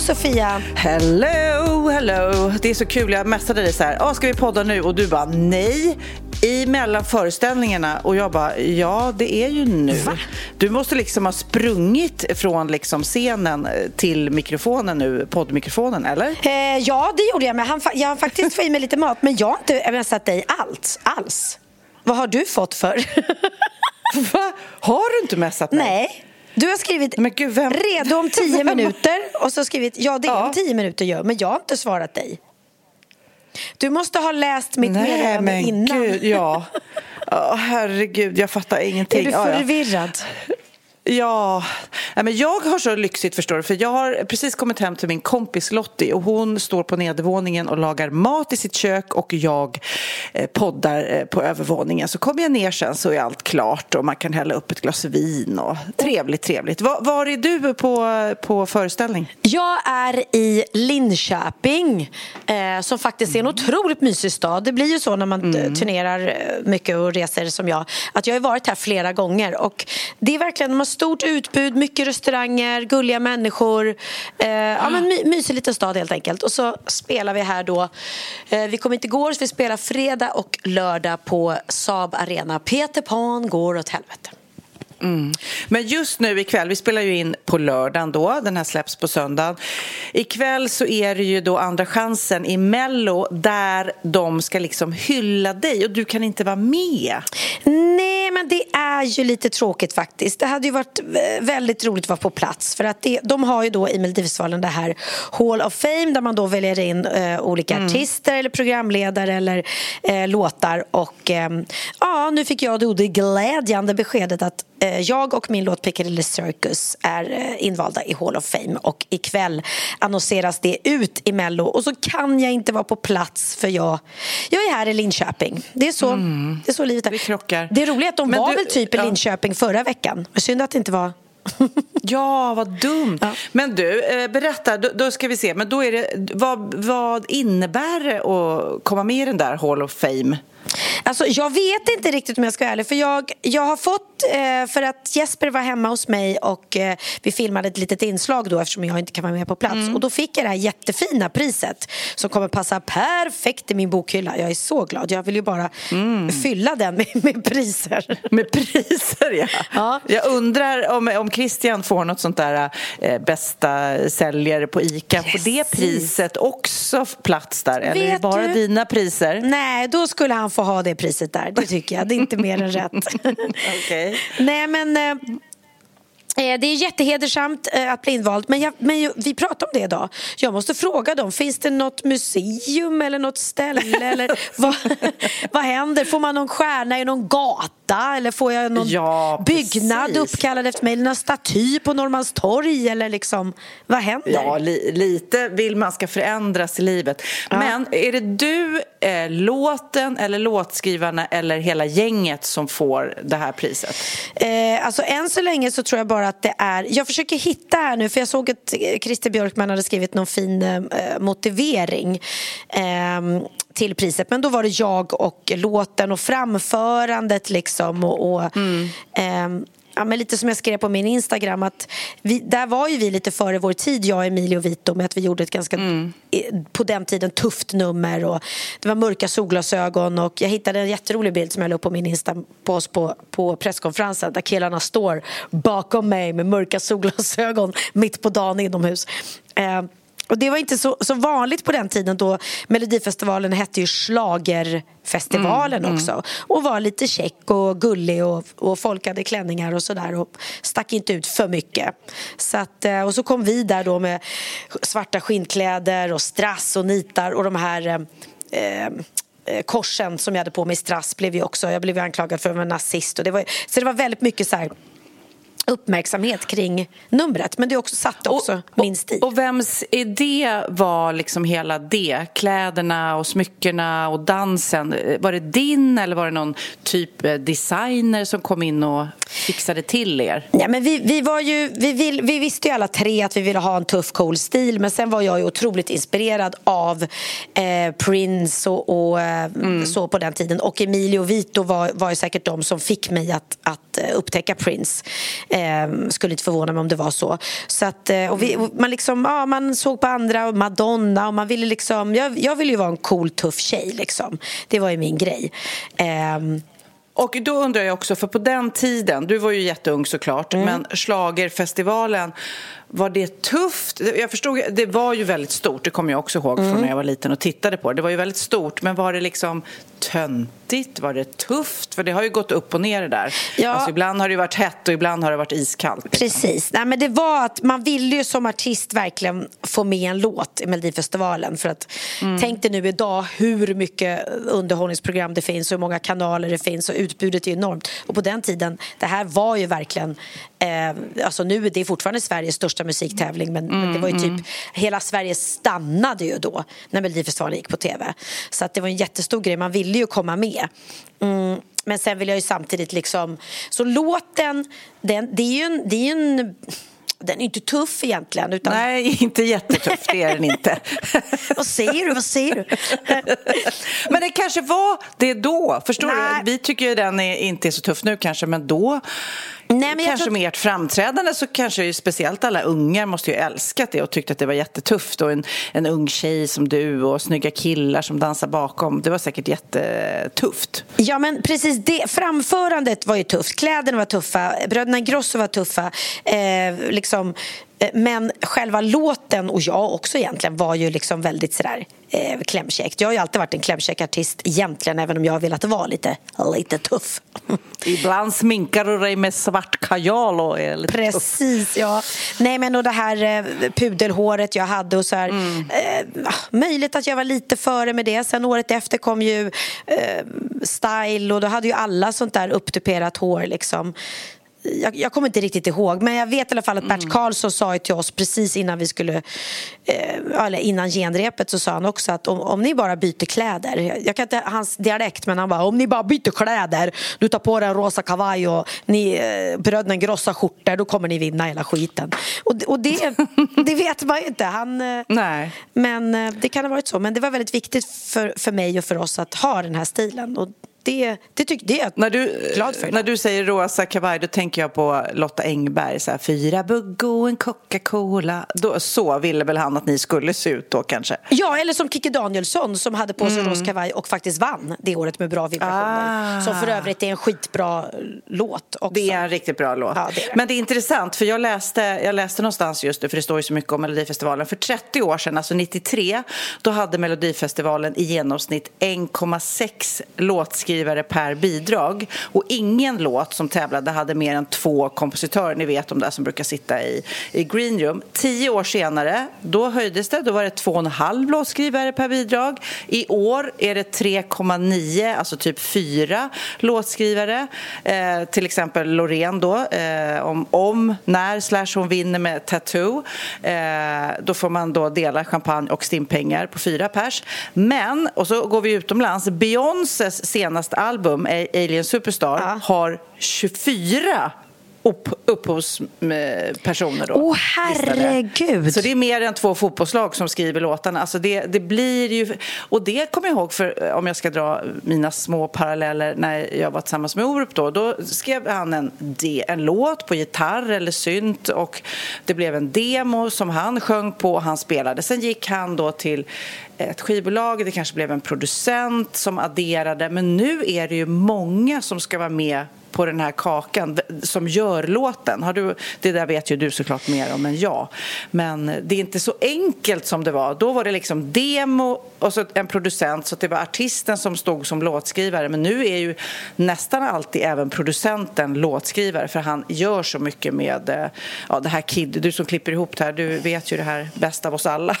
Sofia! Hello, hello. Det är så kul. Jag messade dig så här. Ah, ska vi podda nu? Och du bara nej. I mellan föreställningarna. Och jag bara ja, det är ju nu. Va? Du måste liksom ha sprungit från liksom scenen till mikrofonen nu, poddmikrofonen, eller? Eh, ja, det gjorde jag. Men han, jag har faktiskt fått i mig lite mat. Men jag har inte messat dig alls. alls. Vad har du fått för? Va? Har du inte messat mig? Nej. Du har skrivit Men gud, vem- redo om tio minuter och så har skrivit ja det är Ja. om tio minuter gör men jag har inte svarat dig. Du måste ha läst mitt Nej, meddelande men innan. gud, ja. Oh, herregud, jag fattar ingenting. Är du Ja, ja. Ja, men jag har så lyxigt förstår du, för jag har precis kommit hem till min kompis Lottie och hon står på nedervåningen och lagar mat i sitt kök och jag eh, poddar eh, på övervåningen. Så kommer jag ner sen så är allt klart och man kan hälla upp ett glas vin och trevligt, trevligt. Var, var är du på, på föreställning? Jag är i Linköping eh, som faktiskt är en otroligt mysig stad. Det blir ju så när man mm. turnerar eh, mycket och reser som jag att jag har varit här flera gånger och det är verkligen, stort utbud, mycket restauranger, gulliga människor. Eh, ja, men my, mysig liten stad helt enkelt. Och så spelar vi här då. Eh, vi kom inte igår så vi spelar fredag och lördag på Saab Arena. Peter Pan går åt helvete. Mm. Men just nu ikväll, vi spelar ju in på lördagen då, den här släpps på söndagen. Ikväll så är det ju då Andra chansen i Mello där de ska liksom hylla dig och du kan inte vara med. Nej, men det är ju lite tråkigt faktiskt. Det hade ju varit väldigt roligt att vara på plats för att det, de har ju då i Melodifestivalen det här Hall of Fame där man då väljer in eh, olika mm. artister eller programledare eller eh, låtar och eh, ja, nu fick jag då det glädjande beskedet att jag och min låt Piccadilly Circus är invalda i Hall of Fame och ikväll annonseras det ut i Mello och så kan jag inte vara på plats för jag, jag är här i Linköping. Det är så, mm. det är så livet är. Vi krockar. Det är roligt att de Men var du- väl typ i ja. Linköping förra veckan. Synd att det inte var... Ja, vad dumt. Ja. Men du, eh, berätta, då, då ska vi se. Men då är det, vad, vad innebär det att komma med i den där Hall of Fame? Alltså, jag vet inte riktigt om jag ska vara ärlig för jag, jag har fått, eh, för att Jesper var hemma hos mig och eh, vi filmade ett litet inslag då eftersom jag inte kan vara med på plats och då fick jag det här jättefina priset som kommer passa perfekt i min bokhylla. Jag är så glad, jag vill ju bara fylla den med, med priser. Med priser, ja. Ja. Jag undrar om, om Christian får något sånt där eh, bästa säljare på ICA. Får det Precis. priset också plats där? Eller är det Vet bara du? dina priser? Nej, då skulle han få ha det priset där, det tycker jag. Det är inte mer än rätt. Okej. Nej, men... Eh, det är jättehedersamt eh, att bli invald, men, jag, men vi pratar om det idag. Jag måste fråga dem, finns det något museum eller något ställe? eller vad, vad händer? Får man någon stjärna i någon gata? Eller får jag någon Ja, byggnad precis. uppkallad efter mig? Eller någon staty på Norrmalmstorg? Eller liksom, vad händer? Ja, li, lite vill man ska förändras i livet. Men är det du, eh, låten eller låtskrivarna eller hela gänget som får det här priset? Eh, alltså än så länge så tror jag bara att det är Jag försöker hitta här nu för jag såg att eh, Christer Björkman hade skrivit någon fin eh, motivering eh, till priset. Men då var det jag och låten och framförandet liksom och, och ehm, ja, men lite som jag skrev på min Instagram att vi, där var ju vi lite före vår tid, jag, Emilio och Vito med att vi gjorde ett ganska, mm. på den tiden, tufft nummer och det var mörka solglasögon och jag hittade en jätterolig bild som jag la upp på min Insta på oss på, på presskonferensen där killarna står bakom mig med mörka solglasögon mitt på dagen inomhus. Eh, och det var inte så, så vanligt på den tiden då Melodifestivalen hette ju Schlagerfestivalen mm, också mm. och var lite check och gullig och, och folk hade klänningar och sådär och stack inte ut för mycket. Så att, eh, och så kom vi där då med svarta skinnkläder och strass och nitar och de här eh, eh korsen som jag hade på mig i strass blev ju också, jag blev anklagad för att vara nazist och det var, så det var väldigt mycket så här uppmärksamhet kring numret. Men det också satt också och, min stil. Och vems idé var liksom hela det? Kläderna och smyckena och dansen. Var det din eller var det någon typ eh, designer som kom in och fixade till er? Ja, men vi, vi, var ju, vi, vill, vi visste ju alla tre att vi ville ha en tuff cool stil men sen var jag ju otroligt inspirerad av eh, Prince och, och eh, mm. så på den tiden och Emilio Vito var, var ju säkert de som fick mig att, att eh, upptäcka Prince. Eh, skulle inte förvåna mig om det var så. så att, eh, och vi, man, liksom, ja, man såg på andra, och Madonna och man ville liksom... Jag, jag ville ju vara en cool, tuff tjej. Liksom. Det var ju min grej. Eh, och då undrar jag också, för på den tiden, du var ju jätteung såklart, mm. men Schlagerfestivalen var det tufft? Jag förstod, det var ju väldigt stort, det kommer jag också ihåg mm. från när jag var liten och tittade på det. Det var ju väldigt stort, men var det liksom töntigt? Var det tufft? För det har ju gått upp och ner det där. Ja. Alltså, ibland har det varit hett och ibland har det varit iskallt. Liksom. Precis. Nej, men det var att man ville ju som artist verkligen få med en låt i Melodifestivalen. För att mm. tänk dig nu idag hur mycket underhållningsprogram det finns och hur många kanaler det finns och utbudet är enormt. Och på den tiden, det här var ju verkligen eh, alltså nu är det fortfarande Sveriges största musiktävling men, mm, men det var ju typ mm. hela Sverige stannade ju då när Melodifestivalen gick på tv. Så att det var en jättestor grej, man ville ju komma med. Mm, men sen vill jag ju samtidigt liksom, så låten, den, det är ju en, det är en den är inte tuff egentligen. Utan... Nej, inte jättetuff, det är den inte. vad säger du? Vad säger du? men det kanske var det då, förstår Nej. du? Vi tycker ju den är, inte är så tuff nu kanske, men då Nej, men kanske tror... med ert framträdande så kanske ju speciellt alla ungar måste ju älskat det och tyckte att det var jättetufft och en, en ung tjej som du och snygga killar som dansar bakom. Det var säkert jättetufft. Ja, men precis det. Framförandet var ju tufft. Kläderna var tuffa. Bröderna Ingrosso var tuffa. Eh, liksom, Eh, men själva låten, och jag också egentligen, var ju liksom väldigt sådär eh, klämkäckt. Jag har ju alltid varit en klämkäck artist egentligen, även om jag har velat vara lite, lite tuff. Ibland sminkar du dig med svart kajal och är lite Precis, tuff. ja. Nej, men och det här eh, pudelhåret jag hade och så här, mm. eh, ah, möjligt att jag var lite före med det. Sen året efter kom ju eh, Style och då hade ju alla sånt där upptuperat hår liksom jag, jag, kommer inte riktigt ihåg, men jag vet i alla fall att Bert mm. Karlsson sa till oss precis innan vi skulle, eh, eller innan genrepet så sa han också att om, om ni bara byter kläder, jag kan inte hans dialekt men han bara om ni bara byter kläder, du tar på dig en rosa kavaj och ni eh, bröderna grossa skjortor, då kommer ni vinna hela skiten. Och, och det, det vet man ju inte. Han, eh, Nej. Men eh, det kan ha varit så, men det var väldigt viktigt för, för mig och för oss att ha den här stilen och det, det, tyck, det är jag när du, glad för. När du säger rosa kavaj då tänker jag på Lotta Engberg. Så här, Fyra bugg och en Coca-Cola. Så ville väl han att ni skulle se ut då kanske? Ja, eller som Kikki Danielsson som hade på sig mm. rosa kavaj och faktiskt vann det året med Bra vibrationer. Ah. Som för övrigt är en skitbra låt också. Det är en riktigt bra låt. Ja, det. Men det är intressant för jag läste, jag läste någonstans just nu för det står ju så mycket om Melodifestivalen. För 30 år sedan, alltså 93, då hade Melodifestivalen i genomsnitt 1,6 låtskrivare låtskrivare per bidrag. Och ingen låt som tävlade hade mer än två kompositörer. Ni vet de där som brukar sitta i, i green room. Tio år senare, då höjdes det. Då var det två och en halv låtskrivare per bidrag. I år är det 3,9, alltså typ fyra låtskrivare. Eh, till exempel Loreen då, eh, om, om, när slash hon vinner med Tattoo. Eh, då får man då dela champagne och stimpengar på fyra pers. Men, och så går vi utomlands, Beyoncés senaste senaste album, Alien Superstar, ja. har 24 upp, upphovspersoner då. Åh, herregud! Så det är mer än två fotbollslag som skriver låtarna. Alltså det, det blir ju... Och det kommer jag ihåg, för om jag ska dra mina små paralleller när jag var tillsammans med Orup då. Då skrev han en, en låt på gitarr eller synt och det blev en demo som han sjöng på och han spelade. Sen gick han då till ett skivbolag, det kanske blev en producent som adderade. Men nu är det ju många som ska vara med på den här kakan som gör låten. Har du, det där vet ju du såklart mer om än jag. Men det är inte så enkelt som det var. Då var det liksom demo och så en producent så det var artisten som stod som låtskrivare. Men nu är ju nästan alltid även producenten låtskrivare för han gör så mycket med eh, ja, det här Kid. Du som klipper ihop det här, du vet ju det här bäst av oss alla.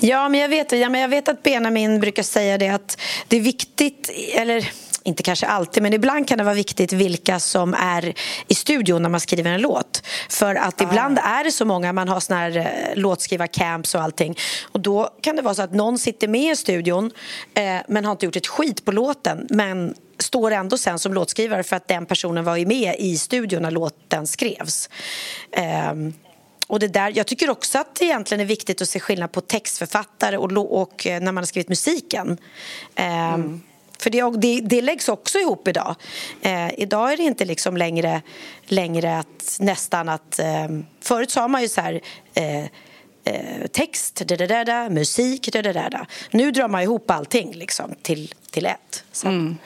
Ja, men jag vet, ja, men jag vet att Benjamin brukar säga det att det är viktigt, eller inte kanske alltid, men ibland kan det vara viktigt vilka som är i studion när man skriver en låt. För att ah. ibland är det så många, man har såna här eh, låtskrivarcamps och allting. Och då kan det vara så att någon sitter med i studion eh, men har inte gjort ett skit på låten. Men står ändå sen som låtskrivare för att den personen var ju med i studion när låten skrevs. Um, och det där, jag tycker också att det egentligen är viktigt att se skillnad på textförfattare och, och eh, när man har skrivit musiken. Um, mm. För det, det, det, läggs också ihop idag. Eh, idag är det inte liksom längre, längre att nästan att... Eh, förut sa man ju så här... Eh, eh text, da, da, da, da, musik, da, da, da. Nu drar man ihop allting liksom, till, till ett. Så. Mm.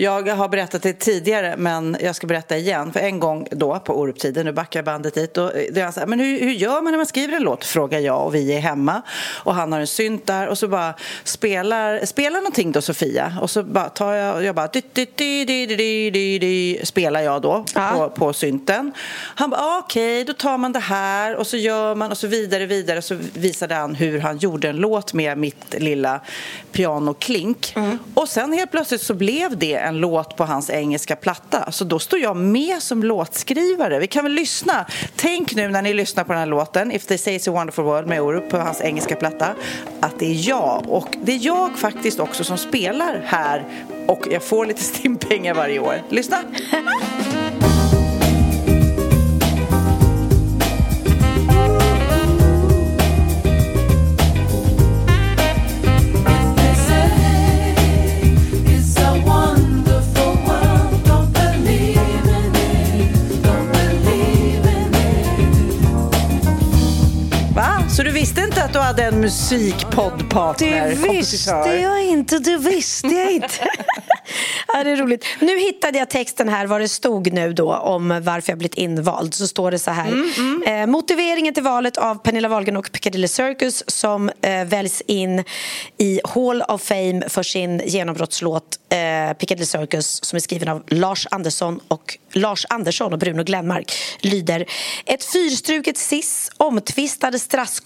Jag har berättat det tidigare, men jag ska berätta igen. För en gång då, på Oruptiden, nu backar bandet dit, och då är så här, men hur, hur gör man när man skriver en låt? Frågar jag och vi är hemma. Och han har en synt där och så bara spelar, spelar någonting då, Sofia. Och så bara tar jag, jag bara, di, di, di, di, di, di, di, spelar jag då ja. på, på synten. Han bara, ah, okej, okay, då tar man det här och så gör man och så vidare, vidare. Så visade han hur han gjorde en låt med mitt lilla pianoklink. Mm. Och sen helt plötsligt så blev det en låt på hans engelska platta. Så då står jag med som låtskrivare. Vi kan väl lyssna. Tänk nu när ni lyssnar på den här låten, If they say it's a wonderful world med Orup på hans engelska platta, att det är jag. Och det är jag faktiskt också som spelar här och jag får lite stimpengar varje år. Lyssna! Så du visste inte att du hade en musikpoddpartner? Det visste jag inte, det visste jag inte. ja, det är roligt. Nu hittade jag texten här, vad det stod nu då om varför jag blivit invald. Så står det så här. Mm, mm. Eh, motiveringen till valet av Pernilla Wahlgren och Piccadilly Circus som eh, väljs in i Hall of Fame för sin genombrottslåt eh, Piccadilly Circus som är skriven av Lars Andersson och Lars Andersson och Bruno Glenmark lyder Ett fyrstruket sis, omtvistade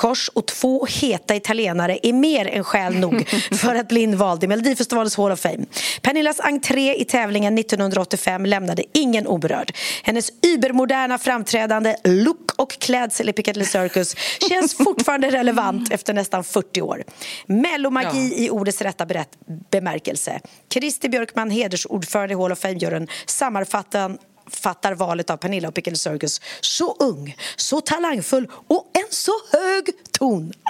strasskors och två heta italienare är mer än skäl nog för att bli invald i Melodifestivalens Hall of Fame. Pernillas entré i tävlingen 1985 lämnade ingen oberörd. Hennes übermoderna framträdande, look och klädsel i Piccadilly Circus känns fortfarande relevant efter nästan 40 år. Mellomagi ja. i ordets rätta bemärkelse. Christer Björkman, hedersordförande i Hall of Fame, gör en sammanfattande fattar valet av Pernilla och Pickle Circus så ung, så talangfull och en så hög ton.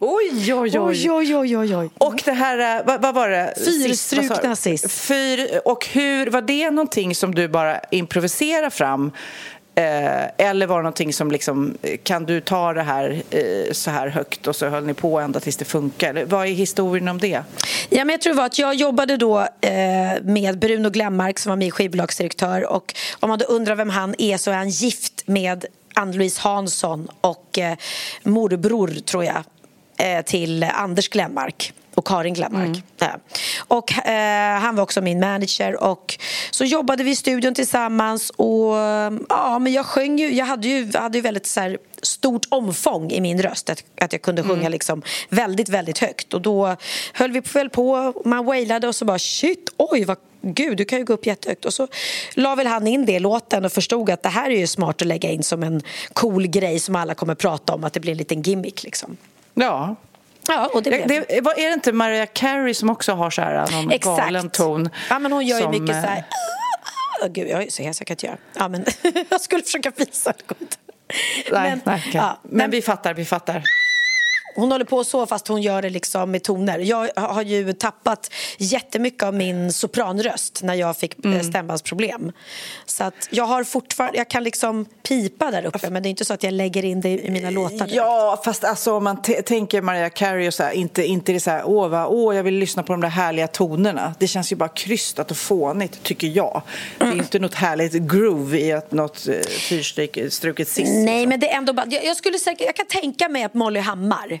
Oj, oj, oj. oj, oj, oj, oj. Och det här, vad, vad var det? Fyrstrukna sist. Fyr, och hur, var det någonting som du bara improviserade fram? Eh, eller var det någonting som liksom, eh, kan du ta det här eh, så här högt och så höll ni på ända tills det funkar? Vad är historien om det? Ja, men jag tror det var att jag jobbade då eh, med Bruno Glemmark som var min skivbolagsdirektör och om man då undrar vem han är så är han gift med Ann-Louise Hansson och eh, morbror, tror jag, eh, till Anders Glenmark. Karin Glenmark. Mm. Ja. Och, eh, han var också min manager. Och så jobbade vi i studion tillsammans. Och, ja, men jag sjöng ju, jag hade ju, hade ju väldigt så här, stort omfång i min röst. Att, att jag kunde sjunga mm. liksom väldigt, väldigt högt. Och då höll vi väl på, man wailade och så bara shit, oj vad Gud, du kan ju gå upp jättehögt. Och så la väl han in det i låten och förstod att det här är ju smart att lägga in som en cool grej som alla kommer prata om, att det blir en liten gimmick liksom. Ja, Ja, och det, det, det Är det inte Mariah Carey som också har så här någon Exakt. galen ton? Ja, men hon gör som, ju mycket så här... oh, gud, jag är så hes, jag kan inte göra. Ja, men jag skulle försöka visa. Nej, men, nej, okay. ja, men, men vi fattar, vi fattar. Hon håller på så fast hon gör det liksom med toner. Jag har ju tappat jättemycket av min sopranröst när jag fick eh, mm. stämbandsproblem. Så att jag har fortfarande, jag kan liksom pipa där uppe men det är inte så att jag lägger in det i mina låtar. Direkt. Ja, fast alltså om man tänker Mariah Carey och så här, inte, inte det så här, åh, va, åh, jag vill lyssna på de där härliga tonerna. Det känns ju bara krystat och fånigt tycker jag. Det är inte något härligt groove i att något eh, fyrstruket sist. Nej, liksom. men det är ändå bara, jag, jag skulle säkert, jag kan tänka mig att Molly Hammar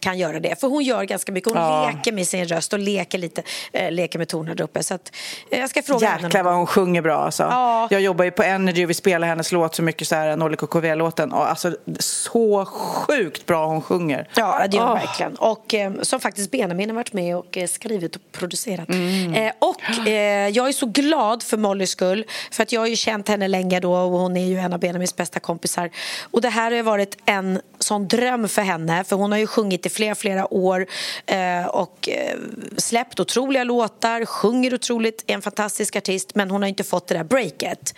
kan göra det. För hon gör ganska mycket. Hon ja. leker med sin röst och leker lite, äh, leker med toner där uppe. Så att, äh, jag ska fråga Jäklar henne. vad hon sjunger bra alltså. Ja. Jag jobbar ju på Energy och vi spelar hennes låt så mycket så här, Nolly KKV-låten. Och alltså så sjukt bra hon sjunger. Ja, det gör hon oh. verkligen. Och eh, som faktiskt Benjamin har varit med och skrivit och producerat. Mm. Och jag är så glad för Mollys skull. För att jag har ju känt henne länge då och hon är ju en av Benjamins bästa kompisar. Och det här har varit en sån dröm för henne. För hon har ju sjungit i flera, flera år eh, och eh, släppt otroliga låtar, sjunger otroligt, är en fantastisk artist men hon har inte fått det där breaket.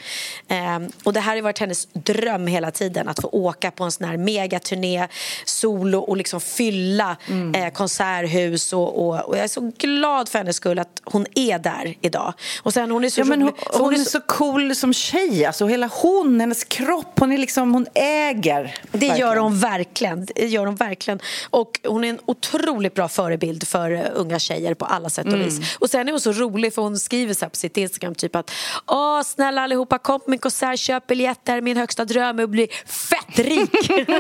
Eh, och det här har varit hennes dröm hela tiden att få åka på en sån här megaturné solo och liksom fylla mm. konserthus och, och, och, jag är så glad för hennes skull att hon är där idag. Och sen hon är så ja, men hon, hon, hon är så cool som tjej, alltså hela hon, hennes kropp, hon är liksom, hon äger. Det verkligen. gör hon verkligen. Det gör hon verkligen. Och hon är en otroligt bra förebild för uh, unga tjejer på alla sätt och mm. vis. Och sen är hon så rolig för hon skriver så på sitt Instagram typ att Åh, snälla allihopa kom på min konsert, köp biljetter, min högsta dröm är att bli fett rik.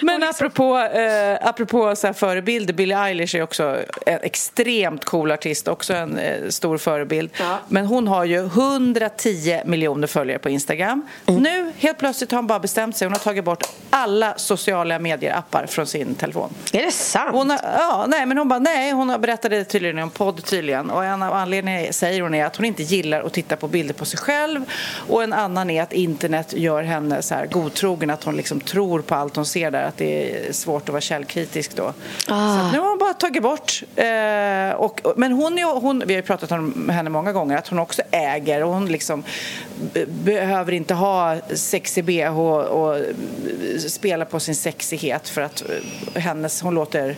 Men apropå, eh, apropå så här förebilder, Billie Eilish är också en extremt cool artist, också en eh, stor förebild. Ja. Men hon har ju 110 miljoner följare på Instagram. Mm. Nu helt plötsligt har hon bara bestämt sig, hon har tagit bort alla sociala medier-appar från sin telefon. Är det sant? Hon har, ja, nej, men hon bara, nej, hon det tydligen en podd tydligen. Och en av anledningarna säger hon är att hon inte gillar att titta på bilder på sig själv. Och en annan är att internet gör henne så här godtrogen, att hon liksom tror på allt hon ser där, att det är svårt att vara källkritisk då. Ah. Så nu har hon bara tagit bort. Eh, och, men hon, är, hon, vi har ju pratat om henne många gånger, att hon också äger och hon liksom behöver inte ha sexig bh och, och spela på sin sexighet för att eh, hennes, hon, låter,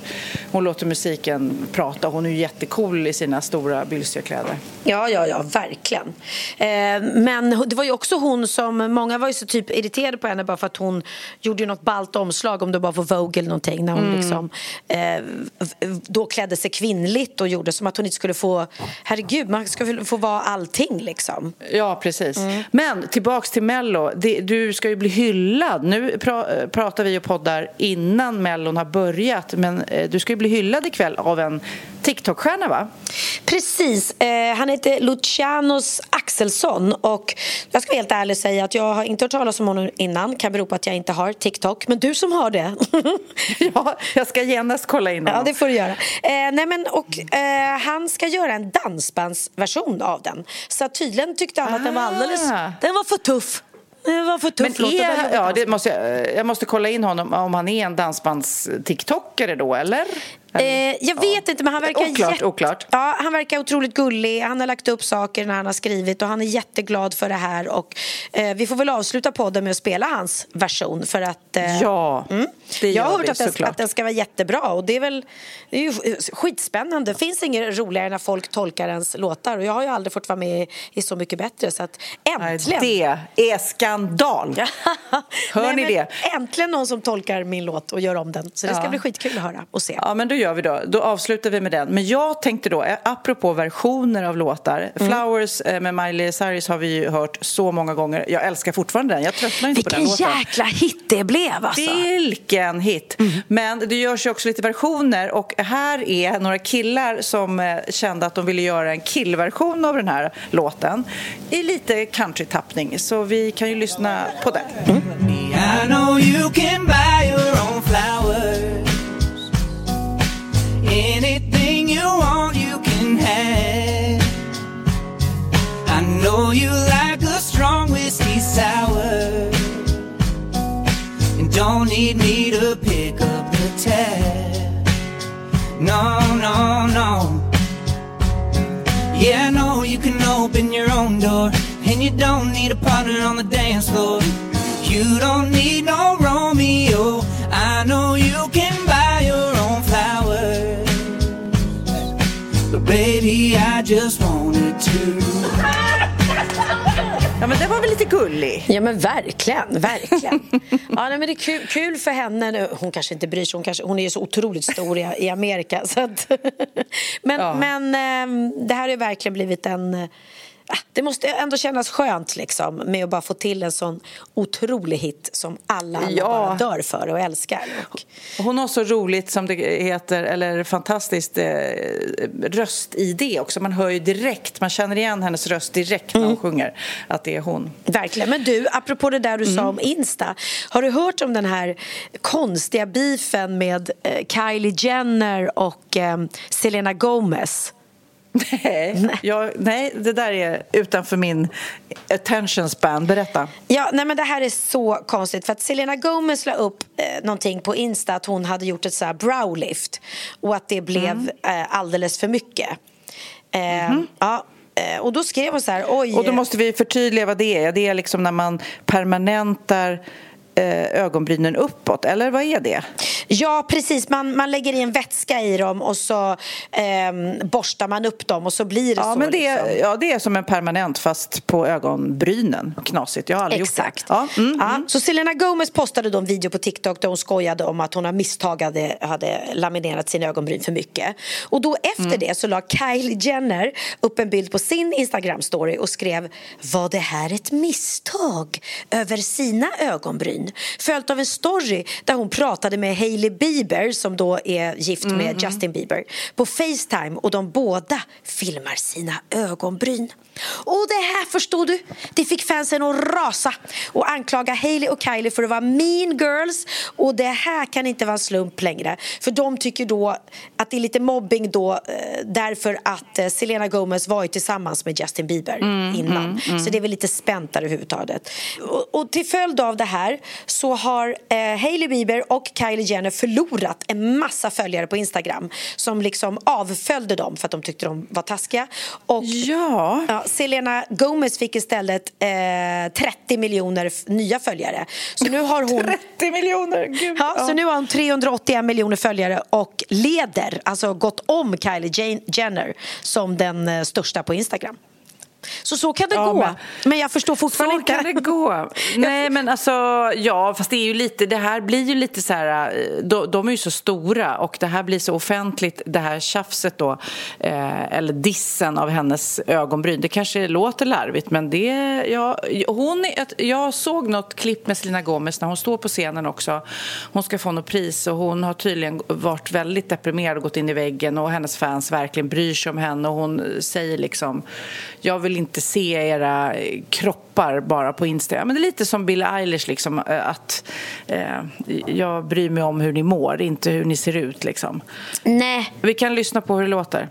hon låter musiken prata. Hon är ju jättecool i sina stora bylsiga kläder. Ja, ja, ja, verkligen. Eh, men det var ju också hon som, många var ju så typ irriterade på henne bara för att hon gjorde något ballt omslag om det var för Vogue eller någonting när hon mm. liksom eh, då klädde sig kvinnligt och gjorde som att hon inte skulle få, herregud, man ska få vara allting liksom. Ja, precis. Mm. Men tillbaks till Mello, det, du ska ju bli hyllad. Nu pra, pratar vi och poddar innan Mellon har börjat, men eh, du ska ju bli hyllad ikväll av en TikTok-stjärna va? Precis, eh, han heter Lucianos Axelsson och jag ska vara helt ärlig säga att jag har inte hört talas om honom innan, kan bero på att jag inte har TikTok, men du som har det. ja, jag ska genast kolla in honom. Ja, det får du göra. Eh, nej, men, och, eh, han ska göra en dansbandsversion av den, så tydligen tyckte han att den var alldeles, ah. den var för tuff. Var för tufft. Men är, ja, det måste jag, jag måste kolla in honom om han är en dansbands-tiktokare då, eller? Eh, jag vet ja. inte, men han verkar, oklart, jätt... oklart. Ja, han verkar otroligt gullig. Han har lagt upp saker när han har skrivit och han är jätteglad för det här. Och, eh, vi får väl avsluta podden med att spela hans version. För att, eh, ja, mm, det Jag har hört vi, att, den, att den ska vara jättebra och det är väl det är ju skitspännande. Det finns inget roligare när folk tolkar ens låtar och jag har ju aldrig fått vara med i Så mycket bättre så att äntligen! Nej, det är skandal! Hör Nej, ni det? Äntligen någon som tolkar min låt och gör om den. Så det ska bli skitkul att höra och se. Ja, men då gör vi då. Då avslutar vi med den. Men jag tänkte då, eh, apropå versioner av låtar. Mm. Flowers eh, med Miley Cyrus har vi ju hört så många gånger. Jag älskar fortfarande den. Jag tröttnar inte Vilken på den låten. Vilken jäkla hit det blev alltså. Vilken hit. Mm. Men det görs ju också lite versioner och här är några killar som eh, kände att de ville göra en killversion av den här låten i lite countrytappning. Så vi kan ju lyssna på den. Mm. Anything you want, you can have. I know you like a strong whiskey sour. And don't need me to pick up the tab. No, no, no. Yeah, I know you can open your own door, and you don't need a partner on the dance floor. You don't need no Romeo. I know you can baby, I just wanted to. Ja, men det var väl lite gullig? Ja, men verkligen. verkligen. Ja, nej, men det är kul, kul för henne. Hon kanske inte bryr sig. Hon, kanske, hon är ju så otroligt stor i, i Amerika. Så att, men Ja. men ehm, det här har ju verkligen blivit en... eh, Det måste ändå kännas skönt liksom, med att bara få till en sån otrolig hit som alla, alla Ja. bara dör för och älskar. Och, Hon har så roligt, som det heter, eller fantastiskt eh, röst-id också. Man hör ju direkt, man känner igen hennes röst direkt när hon sjunger att det är hon. Verkligen. Men du, apropå det där du Mm. sa om Insta. Har du hört om den här konstiga beefen med eh, Kylie Jenner och eh, Selena Gomez? Nej. Jag, nej, det där är utanför min attention span. Berätta. Ja, nej men det här är så konstigt för att Selena Gomez la upp eh, någonting på Insta att hon hade gjort ett så här browlift och att det blev Mm. eh, alldeles för mycket. Eh, ja, eh, och då skrev hon så här, oj. Och då måste vi förtydliga vad det är. Det är liksom när man permanentar eh, ögonbrynen uppåt, eller vad är det? Ja, precis. Man, man lägger i en vätska i dem och så ehm, borstar man upp dem och så blir det Ja, så. men det, är, liksom. ja, det är som en permanent fast på ögonbrynen. Knasigt, jag har aldrig Exakt. gjort det. Ja, mm, ja. Så Selena Gomez postade då en video på TikTok där hon skojade om att hon av misstag hade, hade laminerat sina ögonbryn för mycket. Och då efter Mm. det så la Kylie Jenner upp en bild på sin Instagram-story och skrev Var det här ett misstag över sina ögonbryn? Följt av en story där hon pratade med Hailey Bieber som då är gift Mm, med Justin Bieber på Facetime och de båda filmar sina ögonbryn. Och det här förstår du, det fick fansen att rasa och anklaga Hailey och Kylie för att vara mean girls. Och det här kan inte vara en slump längre. För de tycker då att det är lite mobbing då eh, därför att eh, Selena Gomez var ju tillsammans med Justin Bieber innan. så det är väl lite spänt där överhuvudtaget. Och, och till följd av det här så har eh, Hailey Bieber och Kylie Jenner förlorat en massa följare på Instagram som liksom avföljde dem för att de tyckte de var taskiga och Ja. Ja, Selena Gomez fick istället eh, 30 miljoner nya följare. Så nu har hon... 30 miljoner! Gud. Ja, så nu har hon 381 miljoner följare och leder, alltså gått om Kylie Jane- Jenner som den eh, största på Instagram. Så så kan det Ja, gå. Men, men- jag förstår fortfarande Så inte. kan det gå. Nej, men alltså, ja, fast det är ju lite, det här blir ju lite så här, eh, de, de är ju så stora och det här blir så offentligt, det här tjafset då, eh, eller dissen av hennes ögonbryn. Det kanske låter larvigt, men det, ja, hon, jag såg något klipp med Selena Gomez när hon står på scenen också. Hon ska få något pris och hon har tydligen varit väldigt deprimerad och gått in i väggen och hennes fans verkligen bryr sig om henne och hon säger liksom, jag vill inte se era eh, kroppar bara på Instagram. Men det är lite som Billie Eilish, liksom, eh, att eh, jag bryr mig om hur ni mår, inte hur ni ser ut. Liksom. Nej. Vi kan lyssna på hur det låter.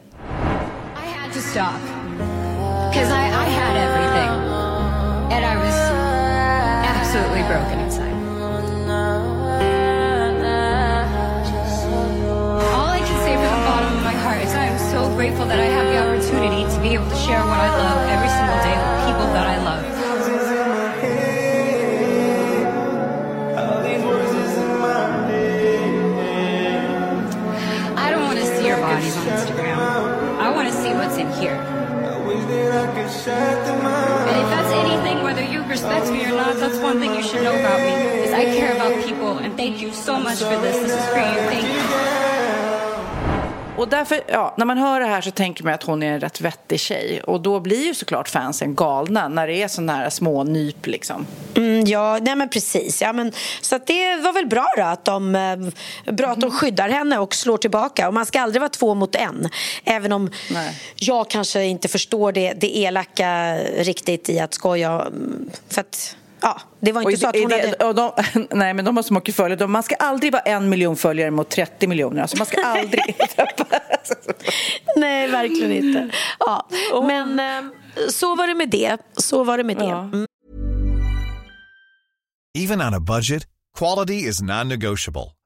I had to stop because I, I had everything and I was absolutely broken inside. All I can say from the bottom of my heart is I am so grateful that I have the opportunity to be able to share what I love here. And if that's anything, whether you respect me or not, that's one thing you should know about me. Is I care about people, and thank you so much for this. This is for you. Thank you. Och därför, ja, när man hör det här så tänker man att hon är en rätt vettig tjej. Och då blir ju såklart fansen galna när det är sådana här små nyp liksom. Mm, ja, nej men precis. Ja, men, så det var väl bra då att de, eh, bra att de skyddar henne och slår tillbaka. Och man ska aldrig vara två mot en. Även om Nej. jag kanske inte förstår det, det elaka riktigt i att skoja. För att, ja, det var Och inte så att hon det- hade... och de, nej, men de har så mycket följare. De- Man ska aldrig vara en miljon följare mot 30 miljoner. Alltså man ska aldrig... Nej, verkligen inte. Ja, men eh, så var det med det. Så var det med det. Mm. Even on a budget, quality is non-negotiable.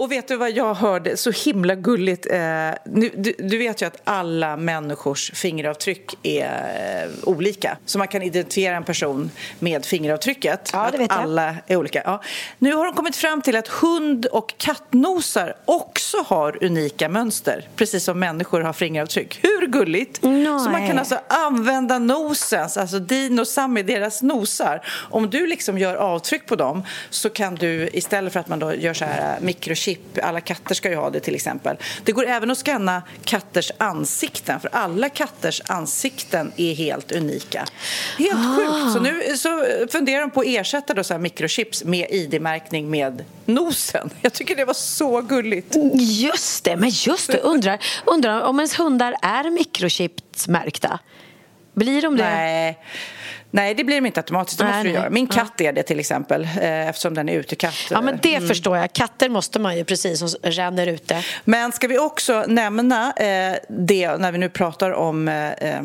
Och vet du vad jag hörde? Så himla gulligt. Eh, nu, du, vet ju att alla människors fingeravtryck är eh, olika. Så man kan identifiera en person med fingeravtrycket. Ja, det vet jag. alla är olika. Ja. Nu har de kommit fram till att hund och kattnosar också har unika mönster. Precis som människor har fingeravtryck. Hur gulligt? Nej. Så man kan alltså använda nosens, alltså din och Sammy, deras nosar. Om du liksom gör avtryck på dem så kan du istället för att man då gör så här eh, mikrochip, alla katter ska ju ha det till exempel. Det går även att scanna katters ansikten för alla katters ansikten är helt unika. Helt Ah. sjukt. Så nu så funderar de på att ersätta då så mikrochips med ID-märkning med nosen. Jag tycker det var så gulligt. Just det, men just det. Undrar, undrar om ens hundar är mikrochipsmärkta? Blir de det? Nej. Nej, det blir de inte automatiskt. Det Nej, måste du göra. Min Ja. katt är det till exempel, eh, eftersom den är utekatt. Ja, men det Mm. förstår jag. Katter måste man ju precis som ränner ute. Men ska vi också nämna eh, det när vi nu pratar om eh, eh,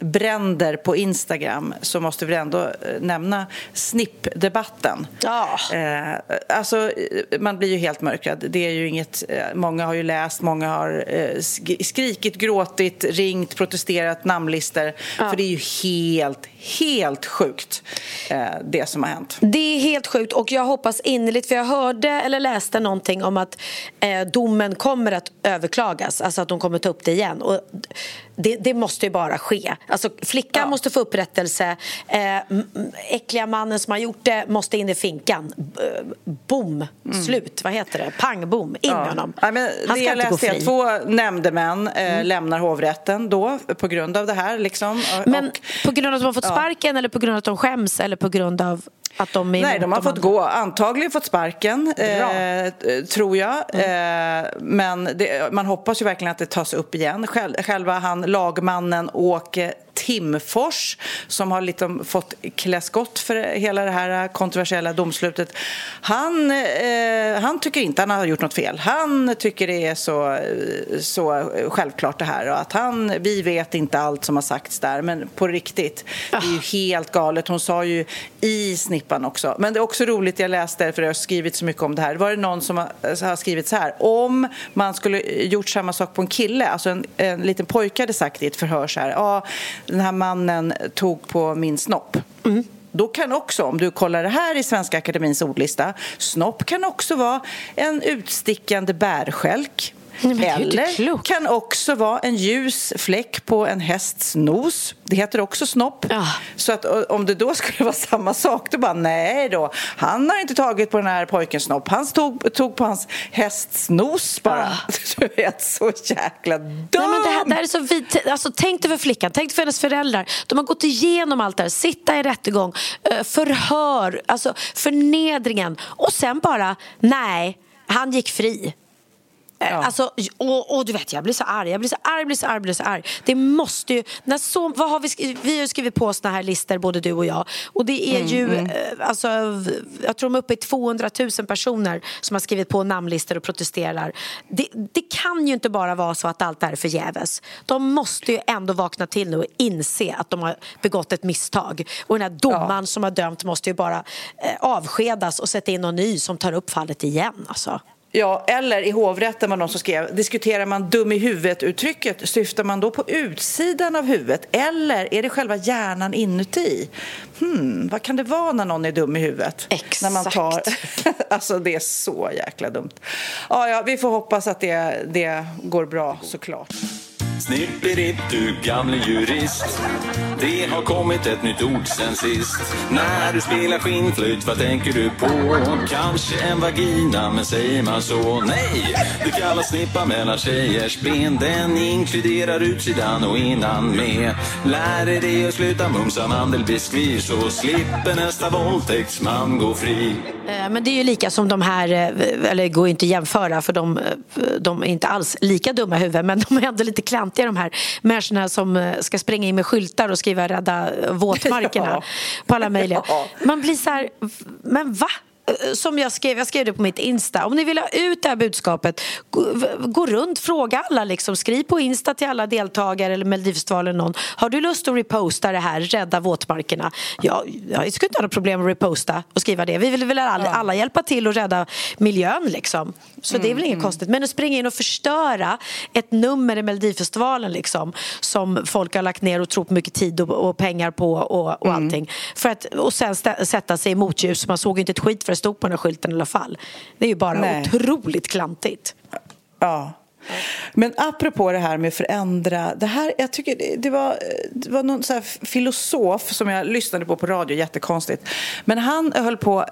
bränder på Instagram så måste vi ändå eh, nämna snippdebatten. Ja. Eh, alltså, eh, man blir ju helt mörkrad. Det är ju inget, eh, många har ju läst, många har eh, sk- skrikit, gråtit, ringt, protesterat, namnlistor. För det är ju helt, helt sjukt eh, det som har hänt. Det är helt sjukt och jag hoppas innerligt för jag hörde eller läste någonting om att eh, domen kommer att överklagas, alltså att de kommer ta upp det igen. Och det, det måste ju bara ske. Alltså, flickan måste få upprättelse, eh, äckliga mannen som har gjort det måste in i finkan. B- boom, slut, vad heter det? Pang, boom, in med honom. Ja, men Han ska inte gå fri. två nämndemän eh, lämnar hovrätten då på grund av det här. Liksom. Men och, på grund av att de har fått Ja sparken eller på grund av att de skäms eller på grund av att de är Nej, de har fått andra? gå. Antagligen fått sparken, eh, tror jag. Eh, men det, man hoppas ju verkligen att det tas upp igen. Själ, själva han, lagmannen Åke Timfors som har liksom fått klä skott för hela det här kontroversiella domslutet. Han, eh, han tycker inte han har gjort något fel. Han tycker det är så, så självklart det här och att han, vi vet inte allt som har sagts där men på riktigt, det är ju helt galet. Hon sa ju i snippan också. Men det är också roligt, jag läste för jag har skrivit så mycket om det här. Var det någon som har, skrivit så här, om man skulle gjort samma sak på en kille, alltså en, en liten pojke hade sagt i ett förhör så här, ja, den här mannen tog på min snopp. Då kan också, om du kollar det här i Svenska Akademins ordlista, snopp kan också vara en utstickande bärskälk. Nej, Eller kan också vara en ljus fläck på en hästs nos. Det heter också snopp. Ja. Så att om det då skulle vara samma sak, då bara nej då. Han har inte tagit på den här pojkens snopp. Han tog, tog på hans hästs nos bara. Du vet, så jäkla dumt! Nej, men det, här, det här är så vid, alltså, tänk dig för flickan, tänk dig för hennes föräldrar. De har gått igenom allt det här, sitta i rättegång, eh, förhör, alltså förnedringen och sen bara, nej, han gick fri. Eh, Alltså, och, och du vet, jag blir så arg, jag blir så arg, blir så arg, blir så arg. Det måste ju, när så, vad har vi, skrivit, vi har skrivit på såna här listor både du och jag och det är ju, eh, alltså, jag tror de är uppe i 200 000 personer som har skrivit på namnlistor och protesterar. Det, det kan ju inte bara vara så att allt det här är förgäves. De måste ju ändå vakna till nu och inse att de har begått ett misstag. Och den här domaren som har dömt måste ju bara eh, avskedas och sätta in någon ny som tar upp fallet igen. Alltså. Ja, eller i hovrätten var någon som skrev, diskuterar man dum i huvudet-uttrycket, syftar man då på utsidan av huvudet eller är det själva hjärnan inuti? Hmm, vad kan det vara när någon är dum i huvudet? Exakt. När man tar... alltså det är så jäkla dumt. Ja, ja, vi får hoppas att det, det går bra såklart. Snipperipp du gamle jurist. Det har kommit ett nytt ord sen sist. När du spelar skinnflöjt, vad tänker du på? Kanske en vagina, men säger man så? Nej, det kallas snippa mellan tjejers ben. Den inkluderar utsidan och innan med. Lär dig det och sluta mumsa mandelbiskvi Så slipper nästa våldtäktsman gå fri. Eh, men det är ju lika som de här, eh, eller det går ju inte att jämföra för de, eh, de är inte alls lika dumma i huvudet men de är ändå lite klantiga de här människorna som eh, ska springa in med skyltar och skriva rädda våtmarkerna Ja. på alla möjliga. Man blir så här, men va? Som jag skrev, jag skrev det på mitt Insta, om ni vill ha ut det här budskapet, gå, gå runt, fråga alla, liksom, skriv på Insta till alla deltagare eller Melodifestivalen någon. Har du lust att reposta det här, rädda våtmarkerna? Ja, jag skulle inte ha något problem att reposta och skriva det. Vi vill väl alla, alla hjälpa till att rädda miljön liksom. Så det är väl inget konstigt. Men att springa in och förstöra ett nummer i Melodifestivalen liksom, som folk har lagt ner otroligt mycket tid och, och pengar på och, och allting. För att, och sen stä- sätta sig i motljus. Man såg ju inte ett skit för det stod på den här skylten i alla fall. Det är ju bara Nej. otroligt klantigt. Ja. Men apropå det här med att förändra, det här, jag tycker det, det, var, det var någon så här filosof som jag lyssnade på på radio, jättekonstigt. Men han höll på,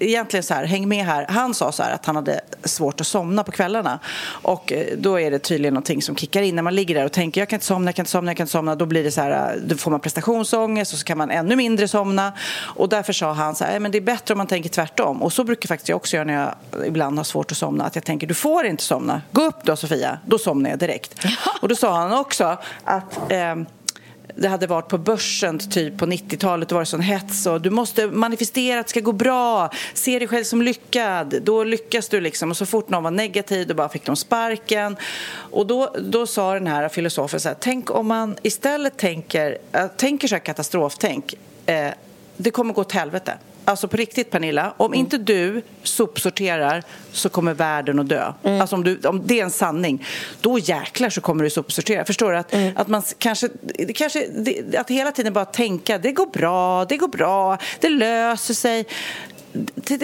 egentligen så här, häng med här, han sa så här att han hade svårt att somna på kvällarna. Och eh, då är det tydligen någonting som kickar in när man ligger där och tänker jag kan inte somna, jag kan inte somna, jag kan inte somna. Då blir det så här, då får man prestationsångest och så kan man ännu mindre somna. Och därför sa han så här, men det är bättre om man tänker tvärtom. Och så brukar faktiskt jag också göra när jag ibland har svårt att somna. Att jag tänker, du får inte somna. Gå upp då Sofia. Då somnar jag direkt. Och då sa han också att ehm, det hade varit på börsen typ på 90-talet. Det var sån hets och du måste manifestera att det ska gå bra. Se dig själv som lyckad. Då lyckas du liksom. Och så fort någon var negativ då bara fick de sparken. Och då, då sa den här filosofen så här. Tänk om man istället tänker, äh, tänker så här katastroftänk. Eh, det kommer gå åt helvete. Alltså på riktigt Pernilla, om inte du sopsorterar så kommer världen att dö. Alltså om, du, om det är en sanning, då jäklar så kommer du sopsortera. Förstår du? Att, att man kanske, kanske, att hela tiden bara tänka det går bra, det går bra, det löser sig.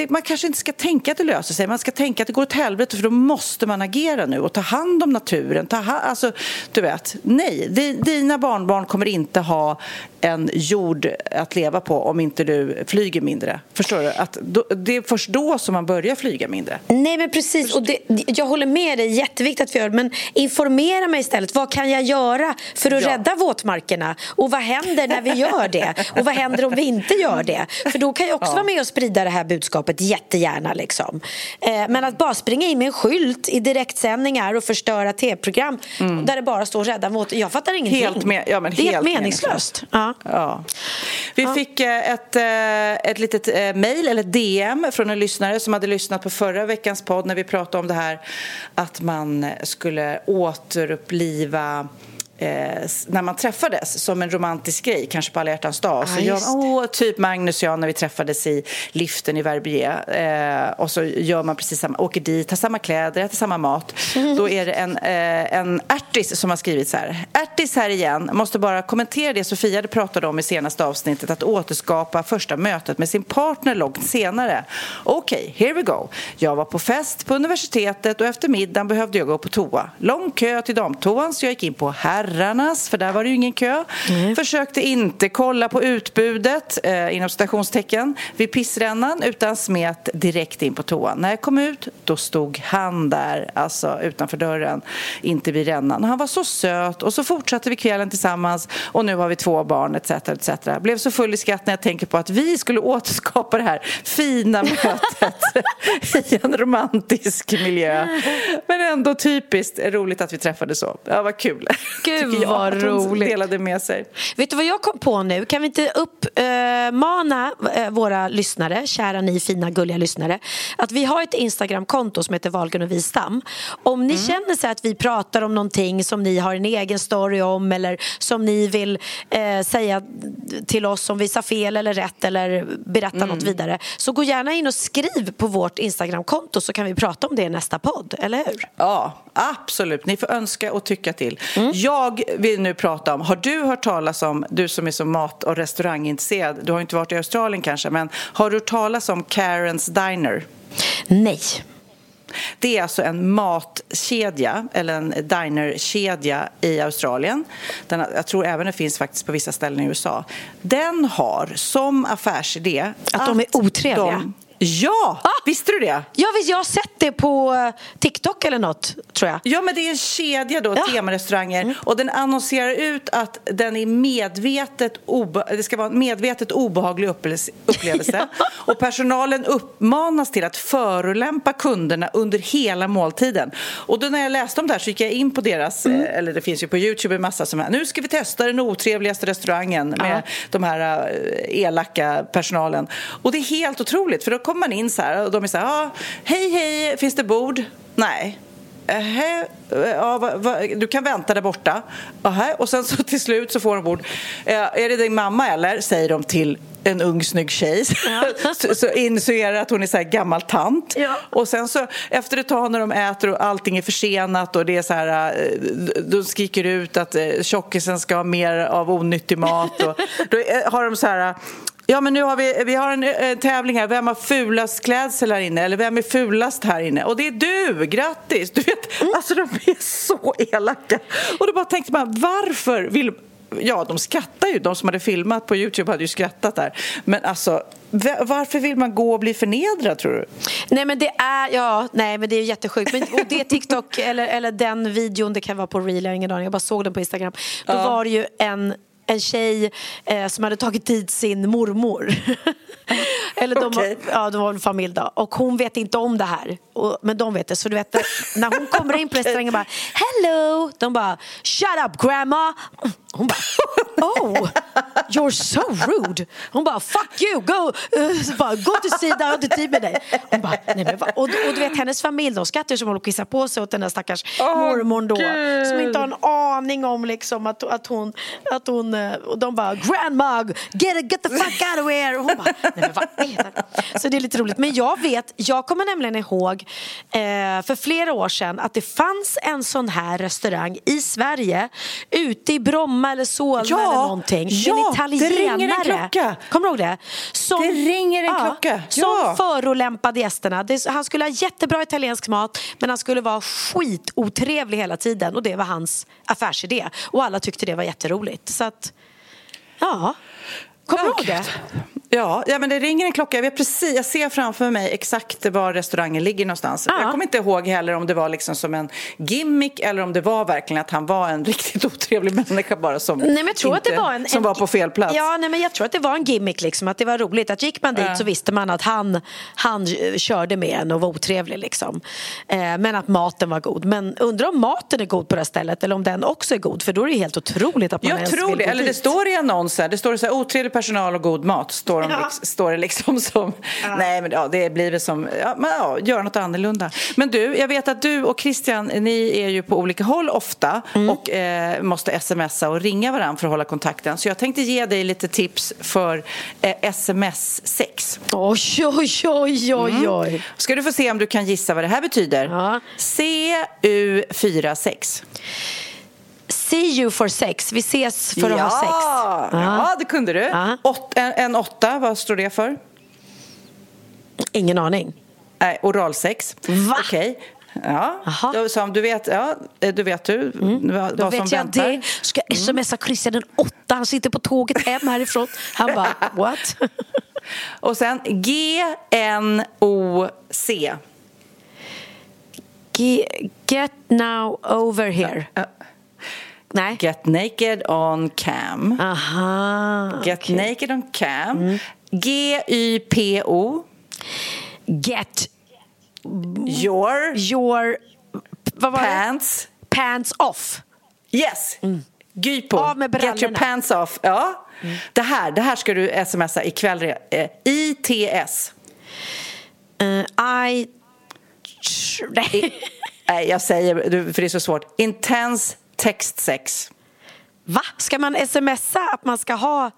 Man kanske inte ska tänka att det löser sig, man ska tänka att det går åt helvete för då måste man agera nu och ta hand om naturen. Ta ha, alltså, du vet, nej, di- dina barnbarn kommer inte ha en jord att leva på om inte du flyger mindre. Förstår du? Att då, det är först då som man börjar flyga mindre. Nej men precis, och det, jag håller med dig, jätteviktigt att vi gör. Men informera mig istället, vad kan jag göra för att Ja. rädda våtmarkerna? Och vad händer när vi gör det? Och vad händer om vi inte gör det? För då kan jag också vara med och sprida det här budskapet jättegärna liksom. Eh, men att bara springa in med en skylt i direktsändningar och förstöra tv-program där det bara står rädda våt... Jag fattar ingenting. Mm. Helt med- ja, men det är helt helt meningslöst. Ja. Ja. Vi fick eh, ett, eh, ett litet eh, mejl, eller DM, från en lyssnare som hade lyssnat på förra veckans podd när vi pratade om det här att man skulle återuppliva eh, när man träffades som en romantisk grej, kanske på alla hjärtans dag. Så Ja, gör, just åh, typ Magnus och jag när vi träffades i liften i Verbier. Eh, och så gör man precis samma, åker dit, har samma kläder, äter samma mat. Då är det en, eh, en ärtis som har skrivit så här. Ärtis här igen, måste bara kommentera det Sofia hade pratade om i senaste avsnittet, att återskapa första mötet med sin partner långt senare. Okej, here we go. Jag var på fest på universitetet och efter middagen behövde jag gå på toa. Lång kö till damtoan så jag gick in på herrarnas, för där var det ju ingen kö. Försökte inte kolla på utbudet, eh, inom citationstecken, vid pissrännan utan smet direkt in på toan. När jag kom ut, då stod han där, alltså utanför dörren, inte vid rännan. Han var så söt och så fortsatte vi kvällen tillsammans och nu har vi två barn etc. etc. Blev så full i skratt när jag tänker på att vi skulle återskapa det här fina mötet i en romantisk miljö. Men ändå typiskt roligt att vi träffades så. Ja, vad kul. Gud, Tycker jag vad att hon roligt. delade med sig. Vet du vad jag kom på nu? Kan vi inte uppmana eh, våra lyssnare, kära ni fina gulliga lyssnare, att vi har ett Instagramkonto som heter Wahlgren och Wistam. Om ni känner sig att vi pratar om någonting som ni har en egen story om eller som ni vill eh, säga till oss om vi sa fel eller rätt eller berätta något vidare så gå gärna in och skriv på vårt Instagramkonto så kan vi prata om det i nästa podd, eller hur? Ja, absolut. Ni får önska och tycka till. Jag vill nu prata om, har du hört talas om, du som är så mat och restaurangintresserad, du har inte varit i Australien kanske, men har du hört talas om Karens Diner? Nej. Det är alltså en matkedja, eller en dinerkedja i Australien. Den, jag tror även det finns faktiskt på vissa ställen i USA. Den har som affärsidé Att de är otrevliga? de- Ja, visste du det? Ja, visst, jag har sett det på eh, TikTok eller något, tror jag. Ja, men det är en kedja då, Ja. temarestauranger. Och den annonserar ut att den är medvetet det ska vara en medvetet obehaglig upplevelse. upplevelse. Och personalen uppmanas till att förolämpa kunderna under hela måltiden. Och då när jag läste om det här så gick jag in på deras, eh, eller det finns ju på Youtube en massa som är, nu ska vi testa den otrevligaste restaurangen med de här eh, elaka personalen. Och det är helt otroligt, för då kommer man in så här och de är så här, ah, hej hej, finns det bord? Nej. Ähä, ja, va, va, du kan vänta där borta. Aha, och sen så till slut så får de bord. Eh, är det din mamma eller? Säger de till en ung snygg tjej. så, så insinuerar att hon är så här gammal tant. Ja. Och sen så efter ett tag när de äter och allting är försenat och det är så här, eh, de skriker ut att eh, tjockisen ska ha mer av onyttig mat och då eh, har de så här Ja, men nu har vi, vi har en, en tävling här. Vem har fulast klädsel här inne? Eller vem är fulast här inne? Och det är du! Grattis! Du vet, alltså de är så elaka. Och då bara tänkte man, varför vill... Ja, de skrattar ju. De som hade filmat på Youtube hade ju skrattat där. Men alltså, va- varför vill man gå och bli förnedrad, tror du? Nej men det är, ja, nej men det är jättesjukt. Men, och det TikTok eller, eller den videon, det kan vara på reel, jag har ingen aning, jag bara såg den på Instagram. Då Ja. var det ju en en tjej eh, som hade tagit dit sin mormor. Eller de, var, ja, det var en familj då. Och hon vet inte om det här. Och, men de vet det. Så du vet, när hon kommer in på restaurangen och bara Hello! De bara Shut up grandma! Hon bara Oh, you're so rude! Hon bara Fuck you! Go, uh, så bara, gå till sidan, jag har inte tid med dig. Hon bara, Nej, men, vad?" och, och du vet hennes familj, de skrattar som håller på att kissa på sig åt den där stackars mormorn då. Gud. Som inte har en aning om liksom att, att hon, att hon eh, och de bara Grandma, get, it, get the fuck out of here! Och hon bara, nej men vad är det? Så det är lite roligt. Men jag vet, jag kommer nämligen ihåg eh, för flera år sedan att det fanns en sån här restaurang i Sverige ute i Bromma eller Solna Ja, eller någonting. ja, en det italienare. ringer en klocka. Kommer du ihåg det? Som, Det ringer en klocka, Som ja. förolämpade gästerna. Det, han skulle ha jättebra italiensk mat men han skulle vara skitotrevlig hela tiden och det var hans affärsidé. Och alla tyckte det var jätteroligt. Så att, ja. Kommer du ihåg det? Ja, ja, men det ringer en klocka. Jag, vet precis, jag ser framför mig exakt var restaurangen ligger någonstans. Ja. Jag kommer inte ihåg heller om det var liksom som en gimmick eller om det var verkligen att han var en riktigt otrevlig människa bara som, Nej, men jag tror inte, att det var en, som en, var på fel plats. Ja, nej, men jag tror att det var en gimmick, liksom, att det var roligt. Att gick man dit Ja. så visste man att han, han eh, körde med en och var otrevlig. Liksom. Eh, men att maten var god. Men undrar om maten är god på det här stället eller om den också är god. För då är det helt otroligt att man Jag ens tror vill det, gå eller det dit. står i annonsen, det står så här, otrevlig personal och god mat, står, de, Ja. står det liksom som, nej men ja, det blir väl som, ja, men, ja, gör något annorlunda. Men du, jag vet att du och Christian, ni är ju på olika håll ofta Mm. och eh, måste smsa och ringa varandra för att hålla kontakten. Så jag tänkte ge dig lite tips för eh, sms-sex. Oj, oj, oj, oj, oj. Ska du få se om du kan gissa vad det här betyder? Ja. CU46. See you for sex. Vi ses för att ja. ha sex. Ja, det kunde du. Ja. Åt, en, en åtta, vad står det för? Ingen aning. Nej, oralsex. Va? Okej. Ja, Jaha. då, som du vet, ja, eh, du vet du vad, Då som vet jag väntar. det. Ska jag smsa Christian den åtta. Han sitter på tåget hem härifrån. Han bara, what? Och sen G-N-O-C. Ge- Get now over here. Nej. Get naked on cam. Aha. Get. Mm. naked on cam. G-Y-P-O. Get Your your var det? pants. pants off. Yes. Gypo. Av med Get your brallorna. pants off. Ja. Det, här, det här ska du smsa ikväll. Eh, ITS. Uh, I... Nej. Nej, jag säger, du- för det är så svårt. Intense text sex. Va? Ska man smsa att man ska ha...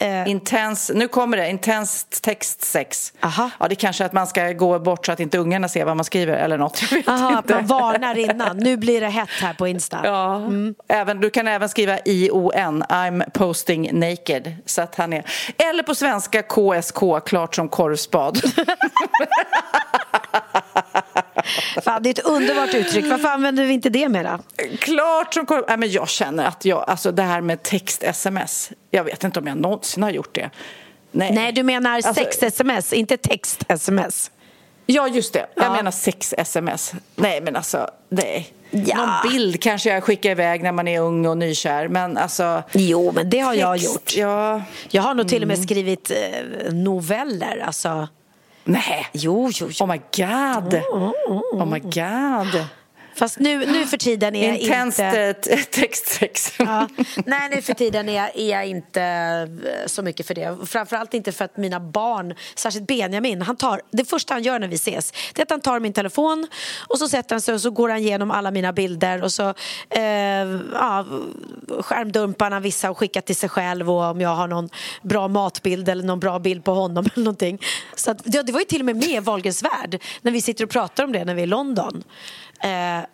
Eh, Intense, nu kommer det, intense text sex. Aha. Ja, det är kanske att man ska gå bort så att inte ungarna ser vad man skriver eller något. Aha, man varnar innan. Nu blir det hett här på Insta. Ja, även, du kan även skriva ION, I'm posting naked. Så att han är. Eller på svenska KSK, klart som korvspad. Fan, det är ett underbart uttryck. Varför använder vi inte det mera? klart som korv... Nej, men jag känner att jag, alltså det här med text-sms, jag vet inte om jag någonsin har gjort det. Nej, Nej, du menar Alltså- sex-sms, inte text-sms. Ja, just det. Jag Ja. menar sex-sms. Nej, men alltså, nej. Ja. Någon bild kanske jag skickar iväg när man är ung och nykär, men alltså... Jo, men det har jag text, gjort. Ja. Jag har nog till och med skrivit eh, noveller. Alltså. Nej. Jo, jo, jo. Oh my god. Oh my god. Fast nu, nu för tiden är jag Intensst inte... eh, textsex. Ja. Nej, nu för tiden är jag, är jag inte eh, så mycket för det. Framförallt inte för att mina barn, särskilt Benjamin, han tar, det första han gör när vi ses det är att han tar min telefon och så sätter han sig och så går han igenom alla mina bilder och så eh, ja, skärmdumpar han vissa och skickar till sig själv och om jag har någon bra matbild eller någon bra bild på honom eller någonting. Så att, det, det var ju till och med med i Wahlgrens värld när vi sitter och pratar om det när vi är i London. Eh,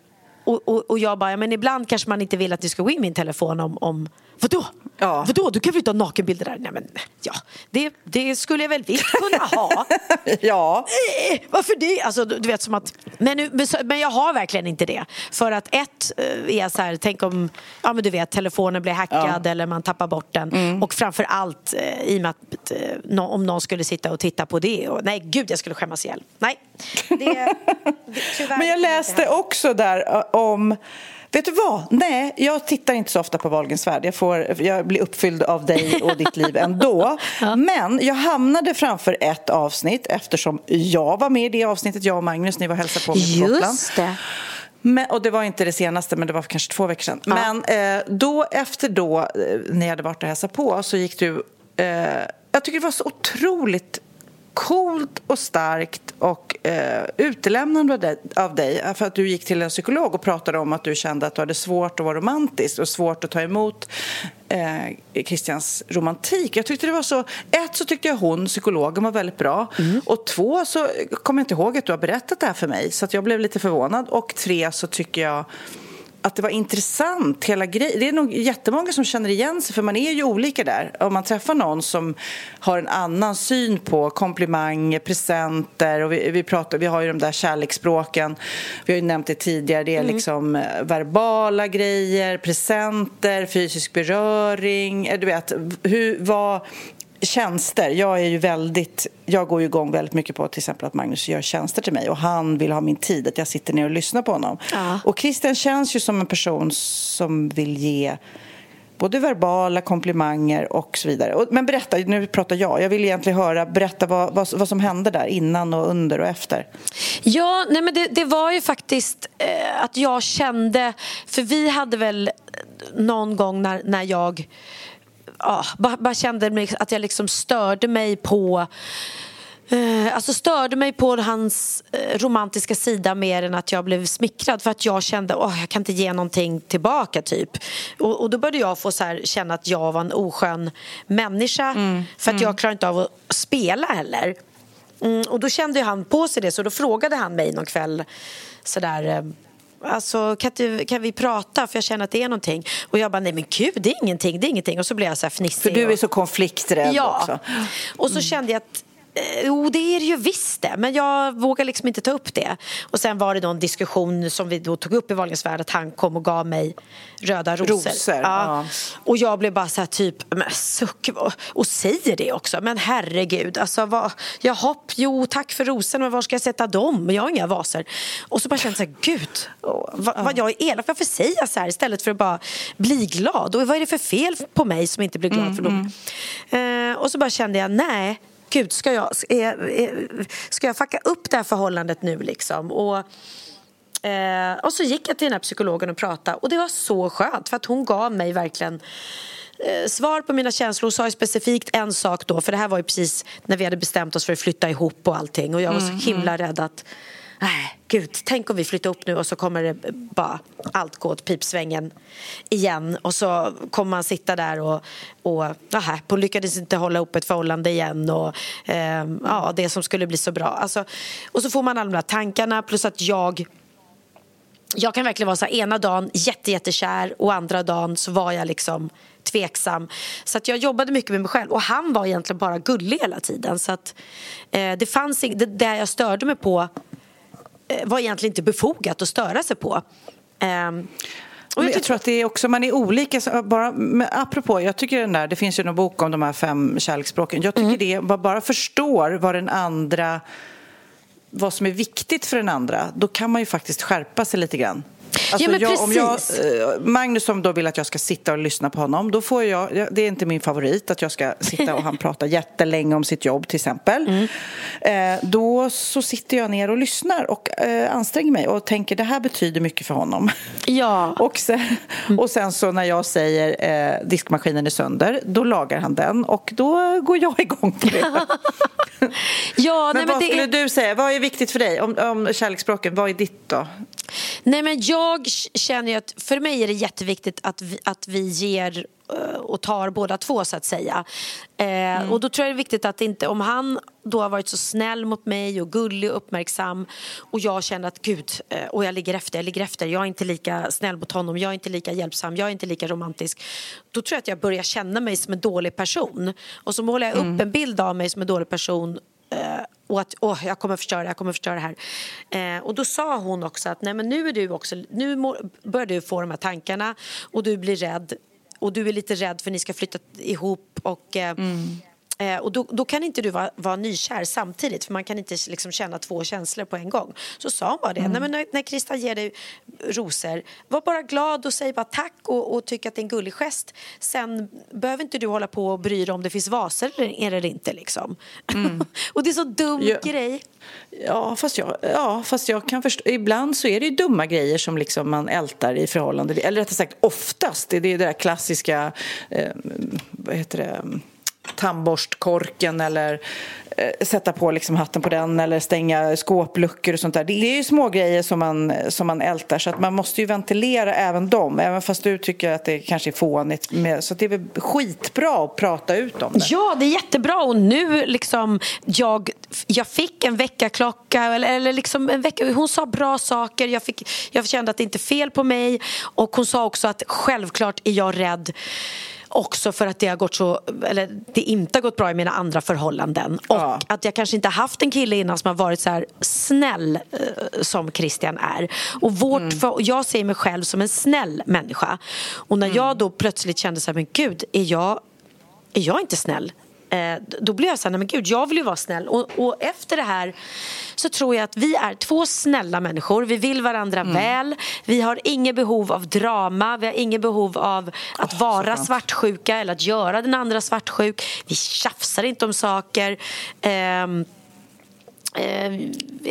och, och, och jag bara, ja, men ibland kanske man inte vill att det ska gå in min telefon om, om Vadå? Ja. Vadå? Du kan väl inte ha nakenbilder där? Nej men ja, det, det skulle jag väl visst kunna ha. ja. Eh, Varför det? Alltså, du du vet som att, men, nu, men jag har verkligen inte det. För att ett eh, är jag så här, tänk om ja, men du vet, telefonen blir hackad eller man tappar bort den. Och framför allt eh, i och med att nå- om någon skulle sitta och titta på det. Och, nej, gud jag skulle skämmas ihjäl. Nej. Det, det, Men jag läste också där om Vet du vad? Nej, jag tittar inte så ofta på Wahlgrens värld. Jag, får, jag blir uppfylld av dig och ditt liv ändå. Men jag hamnade framför ett avsnitt eftersom jag var med i det avsnittet, jag och Magnus, ni var och hälsade på mig på Gotland. Det. Men, och det var inte det senaste, men det var kanske två veckor sedan. Men eh, då efter då, eh, när jag hade varit och hälsat på, så gick du... Eh, jag tycker det var så otroligt coolt och starkt och eh, utelämnande av dig, dig för att du gick till en psykolog och pratade om att du kände att du hade svårt att vara romantisk och svårt att ta emot eh, Christians romantik. Jag tyckte det var så... Ett så tyckte jag hon, psykologen, var väldigt bra. Och två så kommer jag inte ihåg att du har berättat det här för mig så jag blev lite förvånad. Och tre så tycker jag att det var intressant, hela grejen. Det är nog jättemånga som känner igen sig, för man är ju olika där. Om man träffar någon som har en annan syn på komplimanger, presenter och vi, vi, pratar, vi har ju de där kärleksspråken. Vi har ju nämnt det tidigare. Det är liksom eh, verbala grejer, presenter, fysisk beröring. eh, Du vet, hur, vad, tjänster. Jag är ju väldigt, jag går ju igång väldigt mycket på till exempel att Magnus gör tjänster till mig och han vill ha min tid, att jag sitter ner och lyssnar på honom. Ja. Och Christian känns ju som en person som vill ge både verbala komplimanger och så vidare. Men berätta, nu pratar jag. Jag vill egentligen höra, berätta vad, vad, vad som hände där innan och under och efter. Ja, nej men det, det var ju faktiskt eh, att jag kände, för vi hade väl någon gång när, när jag ja, bara, bara kände mig, att jag liksom störde mig på Eh, alltså störde mig på hans eh, romantiska sida mer än att jag blev smickrad för att jag kände att jag kan inte ge någonting tillbaka typ. Och, och då började jag få så här, känna att jag var en oskön människa för att jag klarar inte av att spela heller. Mm, och då kände han på sig det så då frågade han mig någon kväll sådär eh, Alltså, kan, inte, kan vi prata? För jag känner att det är någonting. Och jag bara, nej men gud, det är ingenting, det är ingenting. Och så blev jag så här fnissig. För du är så konflikträdd ja. också. Och så kände jag att Jo, det är det ju visst det, men jag vågar liksom inte ta upp det. Och sen var det en diskussion som vi då tog upp i Wahlgrens värld att han kom och gav mig röda rosor. Rosor, ja. Och jag blev bara så här typ, men suck, och- säger det också. Men herregud, alltså vad, jaha, jo tack för rosorna, men var ska jag sätta dem? Jag har inga vaser. Och så bara kände jag så här, gud, vad, vad jag är elak, varför säger jag så här istället för att bara bli glad? Och vad är det för fel på mig som inte blir glad för dem? Eh, och så bara kände jag, nej, gud, ska jag, ska jag, ska jag fucka upp det här förhållandet nu liksom? Och, eh, och så gick jag till den här psykologen och pratade och det var så skönt för att hon gav mig verkligen eh, svar på mina känslor och sa specifikt en sak då för det här var ju precis när vi hade bestämt oss för att flytta ihop och allting och jag var så himla rädd att Nej, gud, tänk om vi flyttar upp nu och så kommer det bara allt gå åt pipsvängen igen och så kommer man sitta där och, och aha, hon lyckades inte hålla upp ett förhållande igen och eh, ja, det som skulle bli så bra. Alltså, och så får man alla de där tankarna plus att jag jag kan verkligen vara så här, ena dagen jätte, jättekär och andra dagen så var jag liksom tveksam. Så att jag jobbade mycket med mig själv och han var egentligen bara gullig hela tiden. Så att eh, det fanns ing- det jag störde mig på var egentligen inte befogat att störa sig på. Ehm, och jag jag tror att det är också, man är olika. Bara, men apropå, jag tycker den där, det finns ju en bok om de här fem kärleksspråken. Jag tycker det, man bara förstår vad den andra, vad som är viktigt för den andra, då kan man ju faktiskt skärpa sig lite grann. Alltså men jag, om jag, eh, Magnus som då vill att jag ska sitta och lyssna på honom, då får jag, det är inte min favorit att jag ska sitta och han pratar jättelänge om sitt jobb till exempel. Mm. Eh, då så sitter jag ner och lyssnar och eh, anstränger mig och tänker det här betyder mycket för honom. Ja. Och sen, och sen så när jag säger eh, diskmaskinen är sönder, då lagar han den och då går jag igång på det. Ja, men nej, men vad det skulle är... du säga? Vad är viktigt för dig om, om kärleksspråken? Vad är ditt då? Nej, men jag känner att för mig är det jätteviktigt att vi, att vi ger eh, och tar båda två så att säga. Eh, Och då tror jag det är viktigt att inte, om han då har varit så snäll mot mig och gullig och uppmärksam och jag känner att gud, eh, och jag ligger efter, jag ligger efter, jag är inte lika snäll mot honom, jag är inte lika hjälpsam, jag är inte lika romantisk. Då tror jag att jag börjar känna mig som en dålig person. Och så målar jag upp en bild av mig som en dålig person Eh, och att åh, jag kommer förstöra, jag kommer förstöra det här. Eh, och då sa hon också att nej, men nu är du också, nu börjar du få de här tankarna och du blir rädd och du är lite rädd för att ni ska flytta ihop och eh, mm. Eh, och då, då kan inte du vara, vara nykär samtidigt för man kan inte liksom känna två känslor på en gång. Så sa hon bara det, nej, men när, när Krista ger dig rosor, var bara glad och säg bara tack och, och tyck att det är en gullig gest. Sen behöver inte du hålla på och bry dig om det finns vaser eller, eller inte liksom. och det är så dum Ja. grej. Ja, fast jag, ja, fast jag kan förstå. Ibland så är det ju dumma grejer som liksom man ältar i förhållande. Eller rättare sagt oftast. Det är det där klassiska, eh, vad heter det, tandborstkorken eller eh, sätta på liksom hatten på den eller stänga skåpluckor och sånt där. Det är ju små grejer som man, som man ältar så att man måste ju ventilera även dem. Även fast du tycker att det kanske är fånigt. Med, så det är väl skitbra att prata ut om det. Ja, det är jättebra och nu liksom jag, jag fick en väckarklocka eller, eller liksom en vecka, hon sa bra saker, jag, fick, jag kände att det inte är fel på mig och hon sa också att självklart är jag rädd också för att det har gått så, eller det inte har gått bra i mina andra förhållanden och Ja. att jag kanske inte haft en kille innan som har varit så snäll eh, som Christian är. Och vårt, för, jag ser mig själv som en snäll människa och när jag då plötsligt kände så här, men gud, är jag är jag inte snäll? Eh, då blev jag så här, men gud, jag vill ju vara snäll. Och, och efter det här så tror jag att vi är två snälla människor. Vi vill varandra väl. Vi har inget behov av drama. Vi har inget behov av att vara svartsjuka eller att göra den andra svartsjuk. Vi tjafsar inte om saker. Ehm, eh,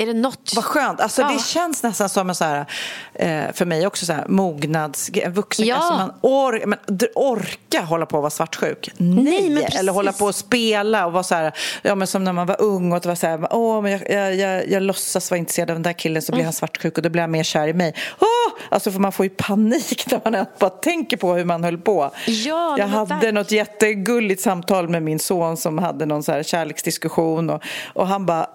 är det något... Vad skönt. Alltså, Ja. Det känns nästan som en så här, eh, för mig också så här, mognads... en Vuxen, Ja. alltså man or, men, orka hålla på och vara svartsjuk. Nej, precis. Eller hålla på och spela och vara så här, ja, men som när man var ung och det var så här, åh, men jag, jag, jag, jag låtsas vara intresserad av den där killen så blir Mm. han svartsjuk och då blir han mer kär i mig. Åh! Alltså för man får ju panik när man bara tänker på hur man höll på. Ja, jag hade verkligen. något jättegulligt samtal med min son som hade någon så här kärleksdiskussion och, och han bara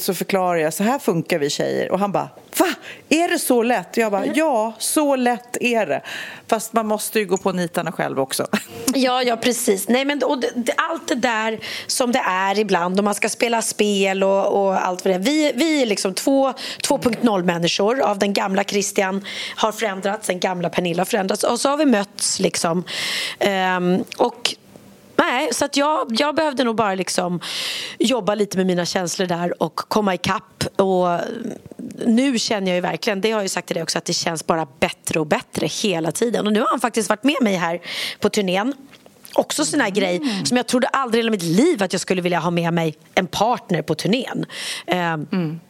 så förklarar jag, så här funkar vi tjejer. Och han bara, va? Är det så lätt? Jag bara, ja, så lätt är det. Fast man måste ju gå på nitarna själv också. Ja, ja precis. Nej, men, och det, allt det där som det är ibland om man ska spela spel och, och allt vad det är. Vi, vi är liksom två 2.0-människor av den gamla Christian har förändrats, den gamla Pernilla har förändrats och så har vi mötts liksom. Ehm, och Nej, så att jag, jag behövde nog bara liksom jobba lite med mina känslor där och komma ikapp. Och nu känner jag ju verkligen, det har jag ju sagt till dig också, att det känns bara bättre och bättre hela tiden. Och nu har han faktiskt varit med mig här på turnén. Också sån här grej som jag trodde aldrig i hela mitt liv att jag skulle vilja ha med mig en partner på turnén. Ehm,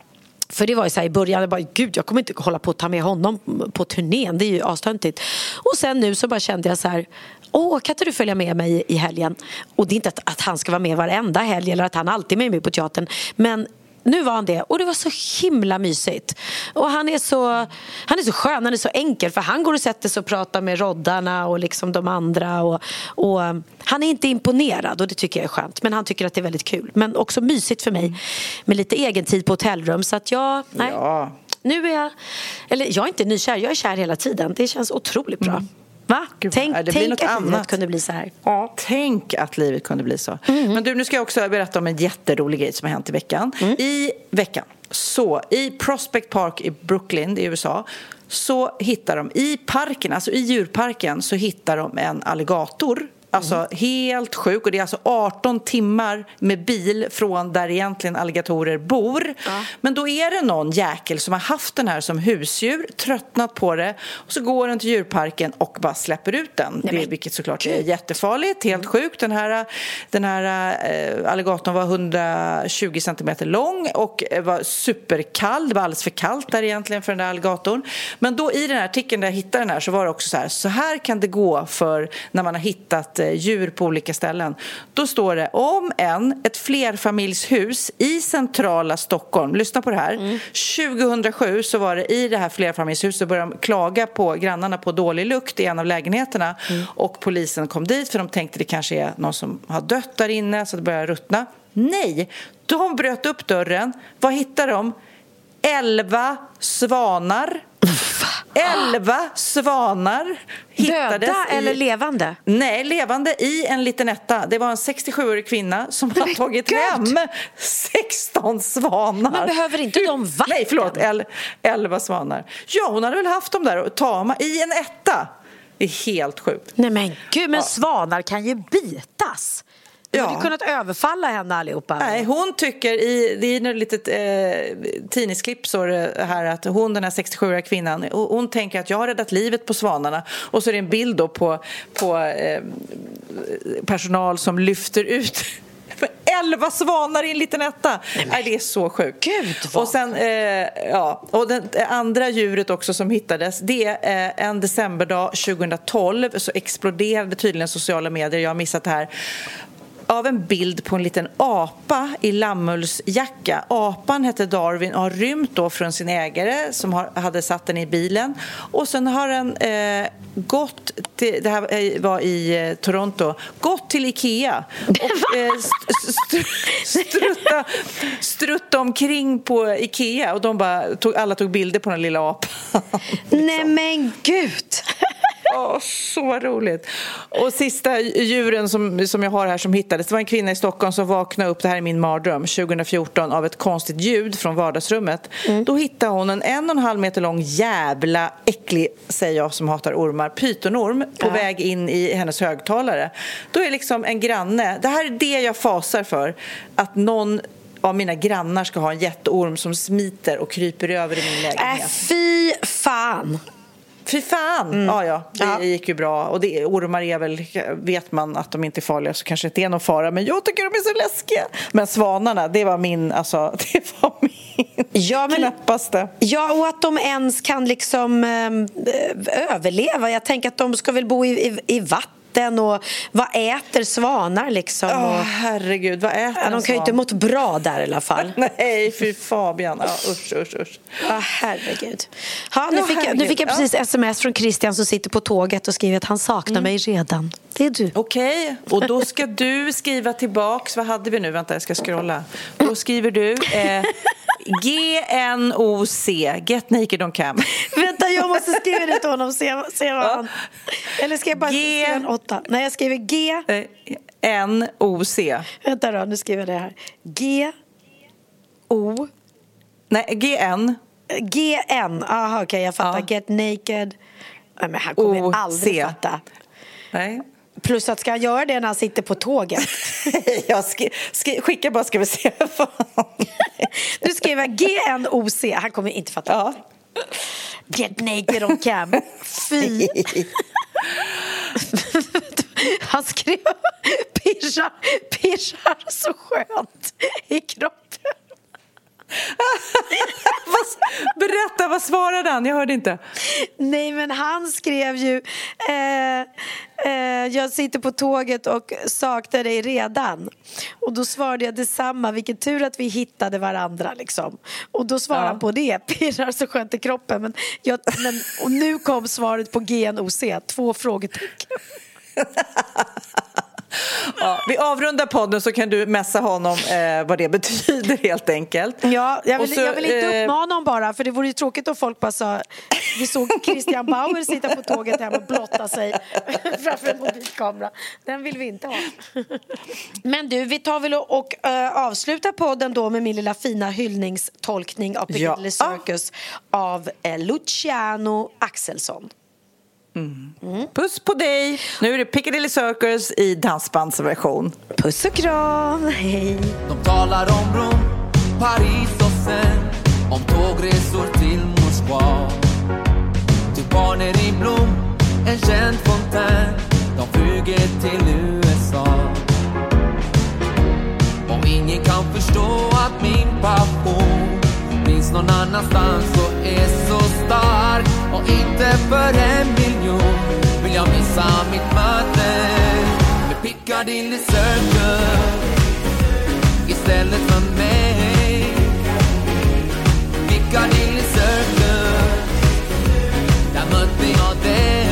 För det var ju så här i början, jag bara, gud jag kommer inte hålla på att ta med honom på turnén, det är ju astöntigt. Och sen nu så bara kände jag så här, åh kan inte du följa med mig i helgen? Och det är inte att, att han ska vara med varenda helg eller att han alltid är med mig på teatern. Men nu var han det och det var så himla mysigt. Och han är så, han är så skön, han är så enkel för han går och sätter sig och pratar med roddarna och liksom de andra. Och, och han är inte imponerad och det tycker jag är skönt. Men han tycker att det är väldigt kul. Men också mysigt för mig med lite egen tid på hotellrum. Så att jag, nej. Ja. Nu är jag, eller jag är inte nykär, jag är kär hela tiden. Det känns otroligt bra. Va? Mm. Gud, tänk det tänk något att livet annat. kunde bli så här. Ja. Tänk att livet kunde bli så. Men du, nu ska jag också berätta om en jätterolig grej som har hänt i veckan. I veckan, så i Prospect Park i Brooklyn i USA så hittar de i parken, alltså i djurparken, så hittar de en alligator Alltså helt sjuk. Och det är alltså 18 timmar med bil från där egentligen alligatorer bor. Men då är det någon jäkel som har haft den här som husdjur, tröttnat på det och så går den till djurparken och bara släpper ut den. det, vilket såklart är jättefarligt, helt sjukt. Den här, den här eh, alligatorn var 120 centimeter lång och var superkall. Det var alldeles för kallt där egentligen för den där alligatorn. Men då i den här artikeln där jag hittade den här så var det också så här, så här kan det gå för när man har hittat eh, djur på olika ställen. Då står det om en, ett flerfamiljshus i centrala Stockholm, lyssna på det här. 2007 så var det i det här flerfamiljshuset började de klaga på grannarna på dålig lukt i en av lägenheterna och polisen kom dit för de tänkte det kanske är någon som har dött där inne så det börjar ruttna. Nej, de bröt upp dörren. Vad hittade de? Elva svanar. Elva svanar hittades Döda i... eller levande? Nej, levande i en liten etta. Det var en 67-årig kvinna som har tagit hem 16 svanar. Men behöver inte de vatten? Nej, förlåt. El, 11 svanar. Ja, hon hade väl haft dem där och tama i en etta. Det är helt sjukt. Nej men gud, men svanar kan ju bitas. Du Ja. hade kunnat överfalla henne allihopa. Nej, hon tycker i, det är ett litet eh, tidningsklipp så det här att hon, den här 67-åriga kvinnan, hon, tänker att jag har räddat livet på svanarna och så är det en bild då på, på eh, personal som lyfter ut Elva svanar i en liten etta! Nej, det är så sjukt. Gud, vad och sen, eh, ja, och det det andra djuret också som hittades, det är eh, en decemberdag 2012 så exploderade tydligen sociala medier, jag har missat det här, av en bild på en liten apa i lammullsjacka. Apan hette Darwin och har rymt då från sin ägare som har, hade satt den i bilen. Och sen har den eh, gått till, det här eh, var i eh, Toronto, gått till Ikea och eh, st- st- strutta, strutta omkring på Ikea och de bara tog, alla tog bilder på den lilla apan. Nej men gud! Åh, så roligt! Och sista djuren som, som jag har här som hittades, det var en kvinna i Stockholm som vaknade upp, det här är min mardröm, 2014 av ett konstigt ljud från vardagsrummet. Då hittade hon en en och en halv meter lång jävla äcklig, säger jag som hatar ormar, pytonorm på väg in i hennes högtalare. Då är liksom en granne, det här är det jag fasar för, att någon av mina grannar ska ha en jätteorm som smiter och kryper över i min Äh, lägenhet. fy fan! Fy fan! Ja, ja, det Ja. gick ju bra. Och det, ormar är väl, vet man att de inte är farliga så kanske det inte är någon fara. Men jag tycker de är så läskiga. Men svanarna, det var min, alltså, det var min Ja, men- knappaste. Ja, och att de ens kan liksom eh, överleva. Jag tänker att de ska väl bo i, i, i vatten och vad äter svanar liksom? Åh, och, herregud, vad äter ja, de kan ju inte mått bra där i alla fall. Nej, fy Fabian. Ja, usch, usch, usch. Ja, herregud. Ja, nu, Ja, fick jag, nu herregud. fick jag precis sms från Christian som sitter på tåget och skriver att han saknar mig redan. Det är du. Okej, och då ska du skriva tillbaks. Vad hade vi nu? Vänta, jag ska scrolla. Då skriver du eh, GNOC, Get Naked On Cam. Vänta, jag måste skriva det till honom. Se, se vad han... Eller ska jag bara G- skriva en åtta? Nej, jag skriver G... NOC. Vänta då, nu skriver jag det här. G... O... Nej, GN. GN. Aha, okej, jag fattar. Ja. Get naked. Nej, men han kommer aldrig fatta. Nej. Plus att ska han göra det när han sitter på tåget? Jag skri, skri, skicka bara ska vi se. Nu skriver jag GNOC. Han kommer inte fatta. Ja. Get naked on cam. Fy. Han skrev pirrar, pirrar så skönt i kroppen. Berätta, vad svarade han? Jag hörde inte. Nej, men han skrev ju eh, eh, Jag sitter på tåget och saknar dig redan. Och då svarade jag detsamma. Vilken tur att vi hittade varandra. Liksom. Och då svarade Ja. han på det. Pirrar så skönt i kroppen. Men, jag, men, och nu kom svaret på GNOC. Två frågetecken. Ja, vi avrundar podden så kan du messa honom eh, vad det betyder helt enkelt. Ja, jag vill, så, jag vill inte eh, uppmana honom bara, för det vore ju tråkigt om folk bara sa Vi såg Christian Bauer sitta på tåget hem och blotta sig framför en mobilkamera. Den vill vi inte ha. Men du, vi tar väl och, och eh, avslutar podden då med min lilla fina hyllningstolkning av Piccadilly Ja. Circus av uh, Luciano Axelsson. Puss på dig! Nu är det Piccadilly Circus i dansbandsversion. Puss och kram, hej. De talar om Rom, Paris och sen om tågresor till Moskva. Till barnen i Blom, en känd fontän. De flyger till USA. Om ingen kan förstå att min passion finns någon annanstans och är så stark och inte för en miljon vill jag missa mitt möte med Piccadilly Circus istället för mig. Piccadilly Circus, där mötte jag dig.